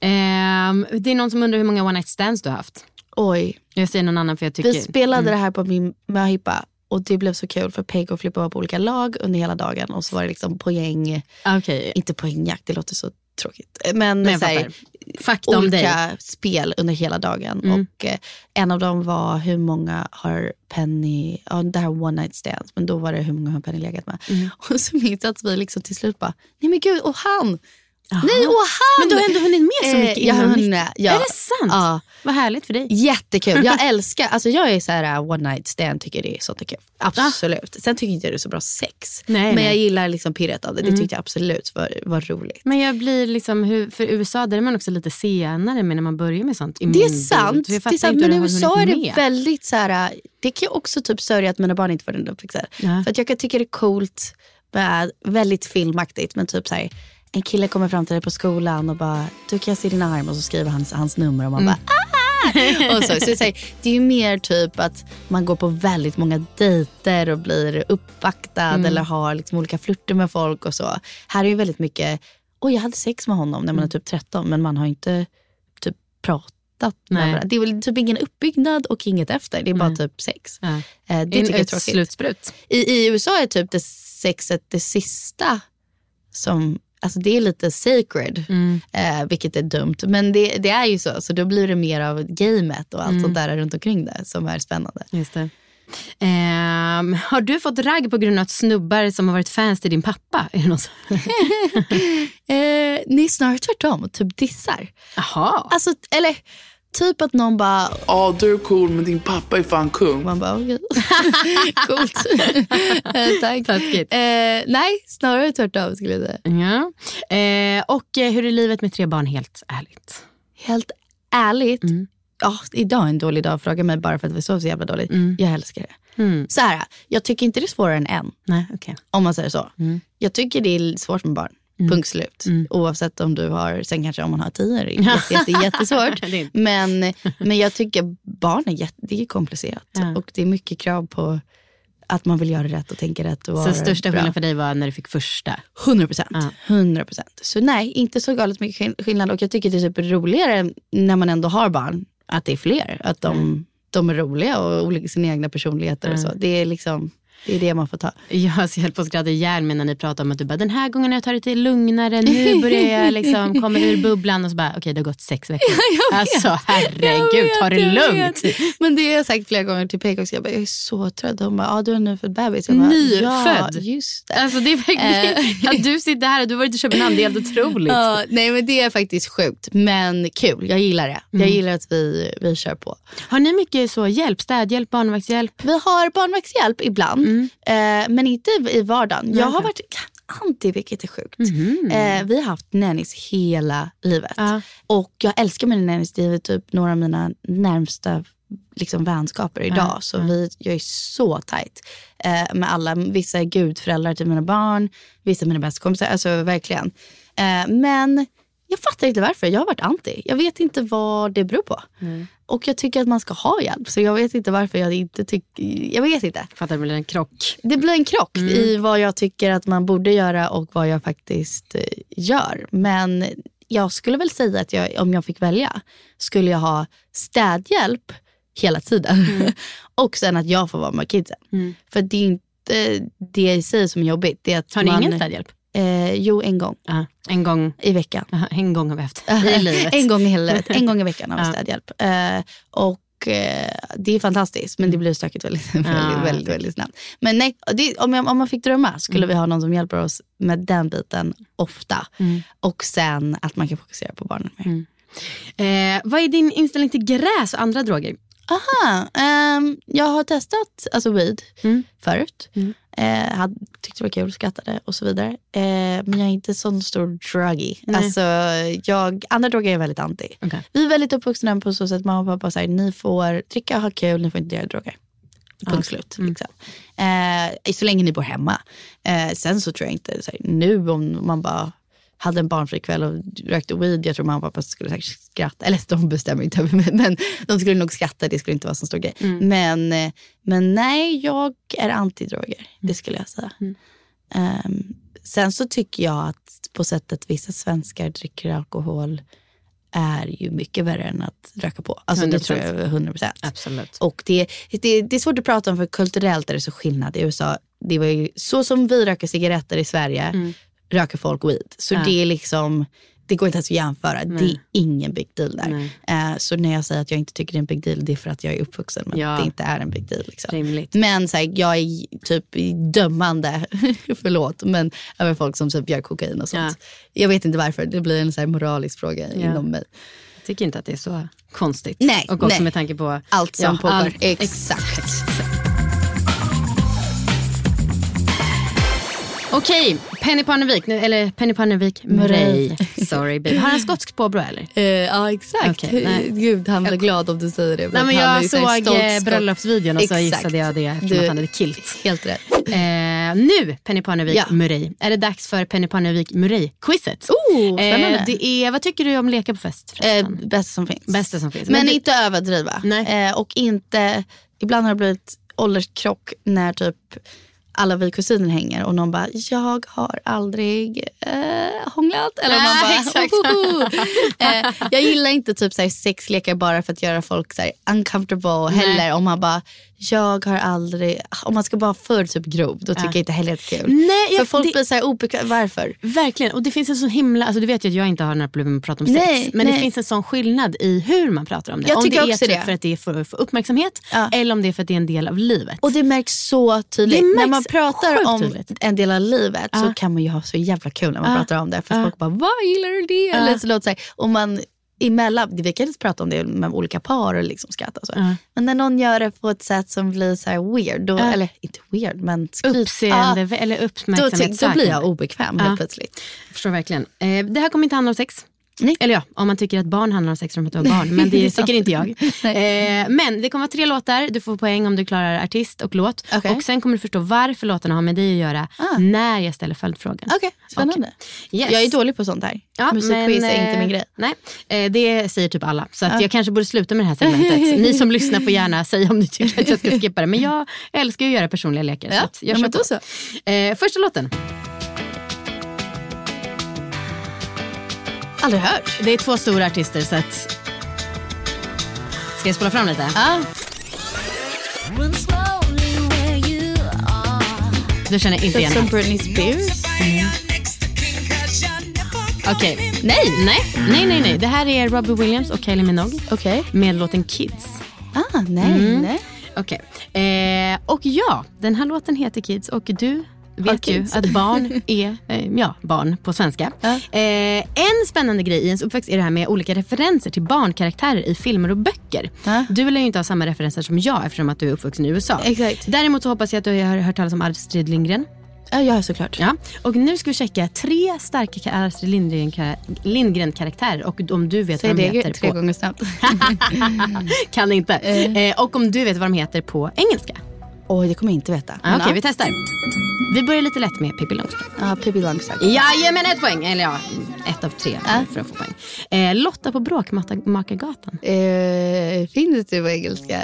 Ehm, det är någon som undrar hur många one night stands du har haft. Oj, Jag säger någon annan för jag tycker... vi spelade det här på min möhippa och det blev så kul för Peg och Flippa var på olika lag under hela dagen och så var det liksom poäng, Okej, inte poängjakt, det låter så tråkigt. Men, men så här. Fakta om dig. olika spel under hela dagen. Mm. Och eh, En av dem var hur många har Penny, ja det här one night stands, men då var det hur många har Penny legat med. Mm. Och så minns jag att vi liksom till slut bara, nej men gud, och han! Nej, och han! Men du har ändå hunnit med så Eh, mycket jag har innan hunnit 90. med, ja. Är det sant? Ja. Vad härligt för dig. Jättekul. Jag älskar, alltså jag är så här uh, one night stand tycker det är så kul. Absolut. Sen tycker inte jag det är så bra sex. Nej, men nej. jag gillar liksom pirret av det. Det Mm. tyckte jag absolut var, var roligt. Men jag blir liksom, hur, för USA där är man också lite senare med när man börjar med sånt. i Det är sant, det är sant inte men i USA är det med. väldigt så här, uh, det kan jag också typ sörja att mina barn inte får den uppväxten. Ja. För att jag kan tycka det är coolt, med, väldigt filmaktigt men typ så här, en kille kommer fram till dig på skolan och bara, du kan jag se din arm och så skriver han hans nummer och man Mm. bara ah! och så, så det, är ju mer typ att man går på väldigt många dejter och blir uppvaktad Mm. eller har liksom olika flirter med folk och så. Här är ju väldigt mycket, oj jag hade sex med honom när man är typ 13 men man har inte typ pratat. Det är väl typ ingen uppbyggnad och inget efter. Det är bara Nej. typ sex. Ja. Eh, Det In- tycker jag är tråkigt. slutsprut. I, I USA är typ det sexet det sista som, alltså det är lite sacred. Mm. Eh, vilket är dumt. Men det, det är ju så. Så då blir det mer av gamet och allt Mm. sånt där runt omkring det som är spännande. Just. Ehm, har du fått ragg på grund av att snubbar som har varit fans till din pappa? Är det någon som... Eh, nej, snarare tvärtom. Typ dissar. Jaha. Alltså, eller typ att någon bara... Ja, du är cool men din pappa är fan kung. Man bara, okej. Coolt. eh, tack. Taskigt. Eh, nej, snarare tvärtom skulle jag säga. Ja. Eh, och eh, hur är livet med tre barn helt ärligt? Helt ärligt, Mm. ja, idag är en dålig dag. Fråga mig bara för att vi sov så jävla dåligt. Mm. Jag älskar det. Mm. Så här, jag tycker inte det är svårare än en. Nej, okej. Om man säger så. Mm. Jag tycker det är svårt med barn. Mm. Punkt slut. Mm. Oavsett om du har, sen kanske om man har tio är det jätte, jätte, jättesvårt. Men, men jag tycker barn är, jätte, det är komplicerat. Ja. Och det är mycket krav på att man vill göra rätt och tänka rätt. Och Så största skillnaden för dig var när du fick första? 100 procent. Ja. 100 procent. Så nej, inte så galet mycket skill- skillnad. Och jag tycker det är typ roligare när man ändå har barn, att det är fler. Att de, de är roliga och olika sina egna personligheter och så. Det är liksom, det är det man får ta. Jag höll på att skratta ihjäl mig när ni pratade om att du bara, den här gången har jag tagit det lugnare, nu börjar jag liksom komma ur bubblan och så bara, okej det har gått sex veckor. alltså herregud, ta det lugnt. Men det har jag sagt flera gånger till PK också. Jag, bara, jag är så trött. De bara, ah, du har nyfödd bebis. Jag bara, Nyfödd? Ja, just det. Alltså det är verkligen, Eh. att du sitter här och du har varit i Köpenhamn, det är helt otroligt. Ja, nej men det är faktiskt sjukt. Men kul, jag gillar det. Jag Mm. gillar att vi, vi kör på. Har ni mycket så hjälp, städhjälp, barnvaktshjälp? Vi har barnvaktshjälp ibland, Mm. Eh, men inte i vardagen. Nej, jag har varit anti, vilket är sjukt. Mhm. Eh, vi har haft nannies hela livet. Ja. Och jag älskar mina nannies. Det är typ några av mina närmsta liksom, vänskaper idag. Ja, Så vi, jag är så tajt eh, med alla. Vissa är gudföräldrar till mina barn, vissa är mina bästa kompisar. Alltså verkligen. Eh, men jag fattar inte varför. Jag har varit anti. Jag vet inte vad det beror på. Och jag tycker att man ska ha hjälp. Så jag vet inte varför jag inte tycker... Jag vet inte. Fattar det blir en krock. Det blir en krock Mm. i vad jag tycker att man borde göra och vad jag faktiskt eh, gör. Men jag skulle väl säga att jag, om jag fick välja skulle jag ha städhjälp hela tiden. och sen att jag får vara med kidsen. Mm. För det är inte det i sig som är jobbigt. Det är att Har ni man, ingen städhjälp? Eh, jo, en gång Ja, en gång i veckan. Aha, en gång har vi haft i livet. en gång i hela livet. En gång i veckan har vi städhjälp. Eh, och eh, det är fantastiskt men det blir stökigt väldigt, väldigt, väldigt, väldigt snabbt. Men nej, det, om, jag, om man fick drömma skulle vi ha någon som hjälper oss med den biten ofta. Mm. Och sen att man kan fokusera på barnen mer. Eh, vad är din inställning till gräs och andra droger? Aha, ehm, jag har testat alltså weed Mm. förut. Eh, hade, tyckte det var kul, skrattade och så vidare. Eh, men jag är inte sån stor druggy. Nej. Alltså, jag, andra droger är jag väldigt anti. Okej. Vi är väldigt uppvuxna på så sätt mamma och pappa säger ni får dricka och ha kul, ni får inte göra droger. Punkt Okej. slut. Mm. Liksom. Eh, så länge ni bor hemma. Eh, sen så tror jag inte, så här, nu om man bara hade en barnfri kväll och rökte weed, jag tror mamma och pappa skulle säkert skratta. Eller de bestämmer inte över mig, men de skulle nog skratta. Det skulle inte vara så stor grej. Mm. Men, eh, men nej, jag är antidroger. Det skulle jag säga. Mm. Ehm, sen så tycker jag att på sättet vissa svenskar dricker alkohol är ju mycket värre än att röka på. Alltså det 100%. tror jag är 100 procent. Absolut. Och det, det, det är svårt att prata om för kulturellt är det så skillnad. I USA, det var ju så som vi röker cigaretter i Sverige, Mm. Röker folk weed. Så Ja. det är liksom, det går inte ens att jämföra. Det Nej. är ingen big deal där. Eh, så när jag säger att jag inte tycker det är en big deal, det är för att jag är uppvuxen men Ja. det inte är en big deal. Liksom. Men så här, jag är typ dömande, förlåt, men över folk som typ gör kokain och sånt. Jag vet inte varför, det blir en så moralisk fråga Ja. inom mig. Jag tycker inte att det är så konstigt. Nej, och också nej. med tanke på Allt som ja, pågår. allt- Exakt. Okej, Penny Parnevik, eller Penny Parnevik Murray. Sorry baby. Har han skotsk påbrå eller? Eh, ja exakt. Okej, nej. Gud han blir glad om du säger det. Nej, men jag såg eh, bröllopsvideon och så Exakt. gissade jag det eftersom Du- att han hade kilt. Helt rätt. Eh, nu Penny Parnevik Ja. Murray. Är det dags för Penny Parnevik Murray-quizet. Oh, spännande. Eh, det är, vad tycker du om leka på fest? Eh, bästa som finns. Bästa som finns. Men, Men det- inte överdriva. Nej. Och inte, ibland har det blivit ålderskrock när typ alla vi kusiner hänger och någon bara, jag har aldrig eh, hånglat. Eller någon Nej, bara, exakt. "Ohoho." eh, jag gillar inte typ så här, sexlekar bara för att göra folk så här, uncomfortable heller. Om man bara, jag har aldrig, om man ska vara för typ grov, då tycker jag inte heller att det är kul. Nej, för jag- folk det- blir så här obekväma, varför? Verkligen, och det finns en sån himla, alltså du vet ju att jag inte har några problem med att prata om Nej, sex. Men det nej. finns en sån skillnad i hur man pratar om det. Jag om tycker det är också typ det. för att det är för, för uppmärksamhet Ja. eller om det är för att det är en del av livet. Och det märks så tydligt. Det märks när man pratar om tydligt. en del av livet så Ja. kan man ju ha så jävla kul när man Ja. pratar om det. För Ja. folk bara, vad gillar du det? Ja. Eller så låter det så här. Och man emellan, vi kan inte prata om det med olika par och liksom skratta och så. Ja. Men när någon gör det på ett sätt som blir så här weird, då, Ja. eller inte weird men skryt. Uppseende Ja, eller då, uppmärksamhet. då blir jag obekväm helt plötsligt. Jag förstår verkligen. Eh, det här kommer inte handla om sex. Nej. Eller ja, om man tycker att barn handlar om sex rummet och barn. Men det Ja. tycker inte jag. Eh, men det kommer vara tre låtar. Du får poäng om du klarar artist och låt. Okej. Och sen kommer du förstå varför låtarna har med dig att göra Ah. när jag ställer följdfrågan. Okej, spännande. Yes. Jag är dålig på sånt här. Musikquiz är inte min eh, grej. Nej, eh, det säger typ alla. Så att Ja. jag kanske borde sluta med det här segmentet. Ni som lyssnar får gärna säga om ni tycker att jag ska skippa det. Men jag älskar ju att göra personliga lekar. Ja, så att jag ja, men då så. Eh, första låten. Aldrig hört. Det är två stora artister så att... Ska jag spola fram lite? Ja. Du känner inte igen Som? Britney Spears. Okej. Nej. nej! Nej, nej, nej. Det här är Robbie Williams och Kylie Minogue Okej. med låten Kids. Ah, nej, Mm. nej. Okej. Eh, och ja, den här låten heter Kids och du vet ju att barn är eh, ja, barn på svenska. Ja. Eh, en spännande grej i ens uppväxt är det här med olika referenser till barnkaraktärer i filmer och böcker. Ja. Du lär ju inte ha samma referenser som jag eftersom att du är uppvuxen i USA. Exakt. Däremot så hoppas jag att du har hört talas om Astrid Lindgren. Ja, såklart. Ja. Och nu ska vi checka tre starka Astrid Lindgren- Lindgren-karaktärer och om du vet Säg vad de det heter tre på... gånger snabbt. kan inte. Eh, och om du vet vad de heter på engelska. Oj, det kommer jag inte veta. Ah, Okej, ja. vi testar. Vi börjar lite lätt med Pippi Långstrump. Ja, Pippi Långstrump. Jajamän, ett poäng. Eller ja, ett av tre Ja. för att få poäng. Eh, Lotta på Bråkmakargatan. Eh, finns det på engelska?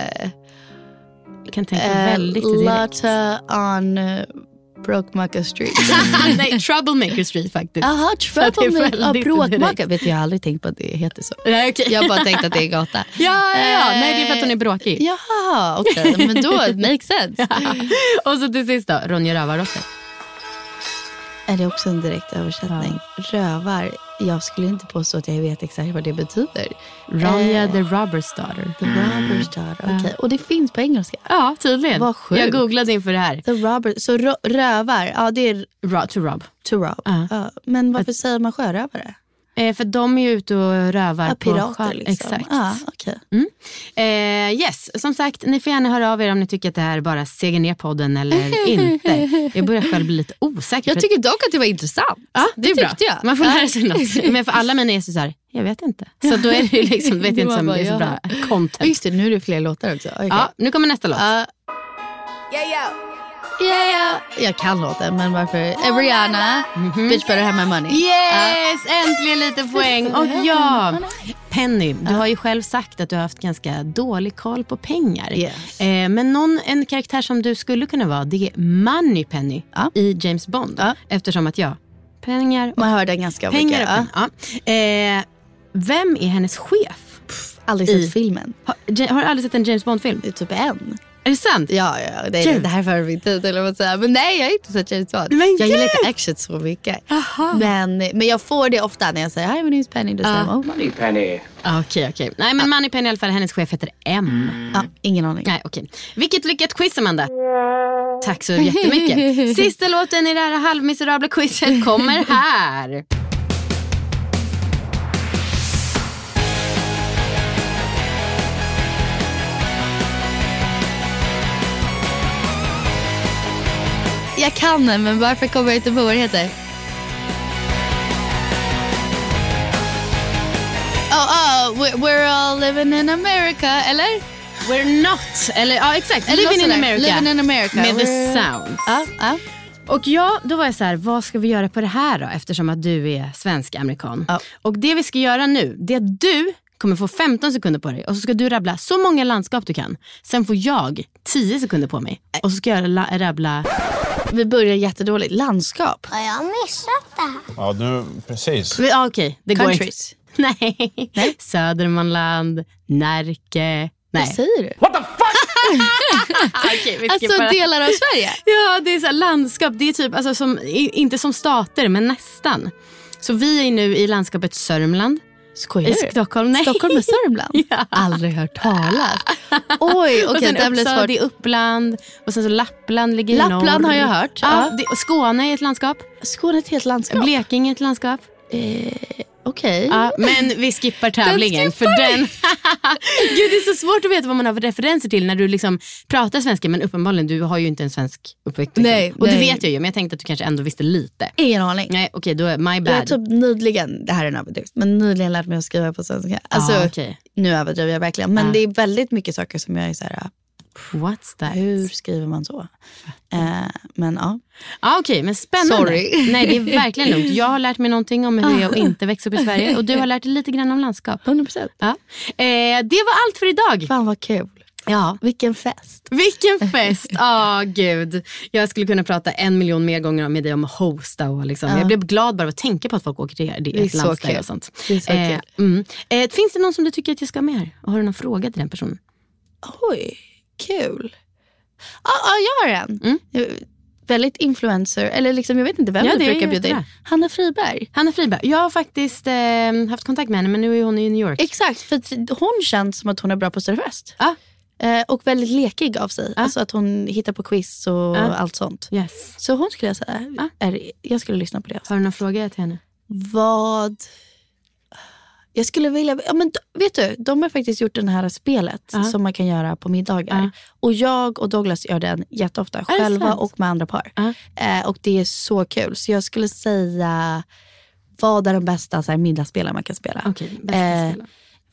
Jag kan tänka Eh, väldigt direkt. Lotta on Bråkmaker Street. Nej, Troublemaker Street faktiskt. Jaha, Troublemaker. Ja. Vet jag har aldrig tänkt på att det heter så. Nej, okej. Jag har bara tänkt att det är gata. Ja, ja, ja. Nej, det är för att hon är Eh, bråkig. Jaha, okej. Men då, makes sense. Och så till sist då, Ronja Rövardotter. Är det också en direkt översättning? Rövar. Jag skulle inte påstå att jag vet exakt vad det betyder. Ronja Eh, the Robber's Daughter. The Robber's Daughter. Okej. Och det finns på engelska? Ja, tydligen. Vad sjukt. Jag googlade inför det här. The Robber. Så ro- rövar, ja det är Ra- to rob. to rob. Ja. Ja. Men varför säger man sjörövare? Eh, för de är ju ute och rövar Ja, på pirater sjö- liksom. Exakt. Ja, okej. Eh, yes, som sagt, ni får gärna höra av er om ni tycker att det här bara seger ner podden eller inte. Jag börjar själv bli lite osäker. Jag tycker dock att det var intressant. ja, det, är bra. jag. Man får lära sig något. Men för alla mina är så här, jag vet inte. Så då är det ju liksom, vet Det inte som bara, det är så bra Ja, content. Just det, nu är det fler låtar också. Okay. Ja, nu kommer nästa låt. Ja. Yeah, yeah. Jag kan låten, men varför? Rihanna, Bitch better have my money. Yes, äntligen lite poäng. Och ja, Penny, du har ju själv sagt att du har haft ganska dålig koll på pengar. Yes. Eh, men någon, en karaktär som du skulle kunna vara, det är Money Penny Ja. i James Bond. Ja. Eftersom att ja, pengar och Man hör den ganska pengar. mycket. Och pengar. Ja. Eh, vem är hennes chef? Aldrig I- sett filmen. Har, har du aldrig sett en James Bond-film? Typ en. Är det sant? Ja, ja det, är, det här är för min tid eller vad säga. Men nej, jag har inte Bond. Men jag gillar inte action så mycket. Men, men jag får det ofta när jag säger hi, my name is Penny. Då säger de, oh, Money Penny. Ah, Okej, okej. Nej, men Moneypenny i alla fall, hennes chef heter M. ja, ingen aning. Nej, okej. Vilket lyckat quiz, Amanda. Tack så jättemycket. Sista låten i det här halvmiserabla quizet kommer här. Jag kan den, men varför kommer jag inte på vad det heter? Oh, oh, we're, we're all living in America, eller? We're not. Eller ja, exakt. Eller Living in. America. Living in America. Med the We're- sounds. Ja, ja. Och ja, då var jag så här, vad ska vi göra på det här då? Eftersom att du är svensk-amerikan. Och det vi ska göra nu, det är att du kommer få 15 sekunder på dig och så ska du rabbla så många landskap du kan. Sen får jag 10 sekunder på mig och så ska jag la- rabbla... Vi börjar jättedåligt. Landskap. Har jag missat det här? Ja, nu, precis. Ja, Okej, det går inte. Countries. Nej. Södermanland, Närke. Nej. Vad säger du? What the fuck? Okej, vi Alltså skippar. delar av Sverige? Ja, det är så här landskap. Det är typ, alltså, som, i- inte som stater, men nästan. Så vi är nu i landskapet Sörmland. Skojar I du? Stockholm, nej. Stockholm och Sörmland? Ja. Aldrig hört talas. Oj, okej, sen det blir svårt. det är Uppland och sen så Lappland ligger i Lappland norr. har jag hört, Ja, ja. Skåne är ett landskap. Skåne är ett helt landskap. Blekinge är ett landskap. Eh, Okej. Ja, men vi skippar tävlingen. för den... Gud, det är så svårt att veta vad man har för referenser till när du liksom pratar svenska. Men uppenbarligen, du har ju inte en svensk uppväxt. liksom. Nej, och det nej. vet jag ju, men jag tänkte att du kanske ändå visste lite. Ingen aning. Nej, okej, då är my Jag har bad. typ nyligen, det här är en överdrift, men nyligen lärt mig att skriva på svenska. Alltså, ah, okej. Nu överdriver jag verkligen, men Ah. det är väldigt mycket saker som jag är så här, What's that? hur skriver man så? Eh, men ja. Ja, Okej, men spännande. Sorry. Nej, det är verkligen lugnt. Jag har lärt mig någonting om hur är att inte växa upp i Sverige och du har lärt dig lite grann om landskap. 100%. Ja. Eh, det var allt för idag. Fan vad kul. Ja. Vilken fest. Vilken fest! Ja, gud. Jag skulle kunna prata en miljon mer gånger med dig om att hosta. Och liksom. Ja. Jag blev glad bara av att tänka på att folk åker till det Det är ett landställe och sånt. Det är så eh, mm. eh, finns det någon som du tycker att jag ska ha med här? Har du någon fråga till den personen? Oj, kul. Ja, ja jag har en. Eh, Väldigt influencer, eller liksom, jag vet inte vem Ja, du brukar bjuda in. Hanna Friberg. Hanna Friberg. Jag har faktiskt eh, haft kontakt med henne men nu är hon i New York. Exakt, för hon känns som att hon är bra på att fest. Ja. Eh, och väldigt lekig av sig. Alltså att hon hittar på quiz och Ja. allt sånt. Yes. Så hon skulle jag säga, är, jag skulle lyssna på det. Har du någon fråga till henne? Vad... Jag skulle vilja... Ja, men, vet du, de har faktiskt gjort det här spelet Ja. som man kan göra på middagar. Ja. Och jag och Douglas gör den jätteofta, själva och med andra par. Ja. Eh, och det är så kul. Så jag skulle säga, vad är de bästa så här, middagsspelen man kan spela? Bästa Eh.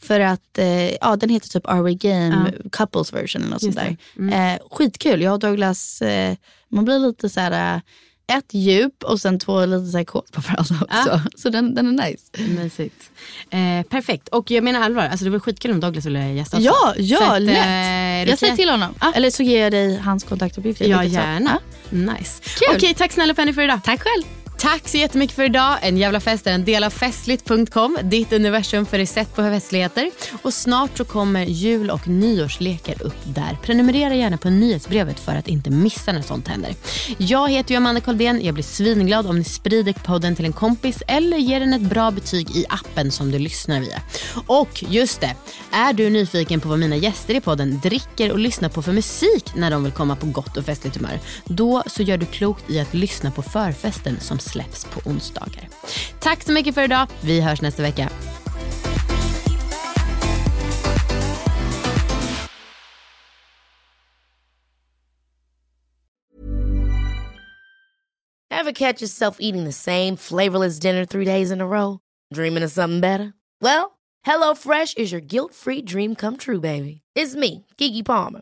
För att eh, ja, den heter typ Are We Game Couples version eller något Just sånt där. Mm. Eh, skitkul. Jag och Douglas, eh, man blir lite så här, eh, ett djup och sen två lite så här på varandra också. Så den, den är nice. Mysigt. Eh, perfekt. Och jag menar allvar, alltså det var skitkul om Douglas ville gästa också. Ja, ja att, lätt. eh, jag säger till honom. Eller så ger jag dig hans kontaktuppgifter. Ja, gärna. Nice. Kul. Okej, tack snälla Penny för idag. Tack själv. Tack så jättemycket för idag. En jävla fest är en del av festligt.com, ditt universum för recept på festligheter. Och snart så kommer jul och nyårslekar upp där. Prenumerera gärna på nyhetsbrevet för att inte missa när sånt händer. Jag heter ju Amanda Koldén. Jag blir svinglad om ni sprider podden till en kompis eller ger den ett bra betyg i appen som du lyssnar via. Och just det, är du nyfiken på vad mina gäster i podden dricker och lyssnar på för musik när de vill komma på gott och festligt humör, då så gör du klokt i att lyssna på förfesten som släpps på onsdagar. Tack så mycket för idag. Vi hörs nästa vecka. Have catch yourself eating the same flavorless dinner three days in a row? Dreaming of something better? Well, HelloFresh is your guilt-free dream come true, baby. It's me, Gigi Palmer.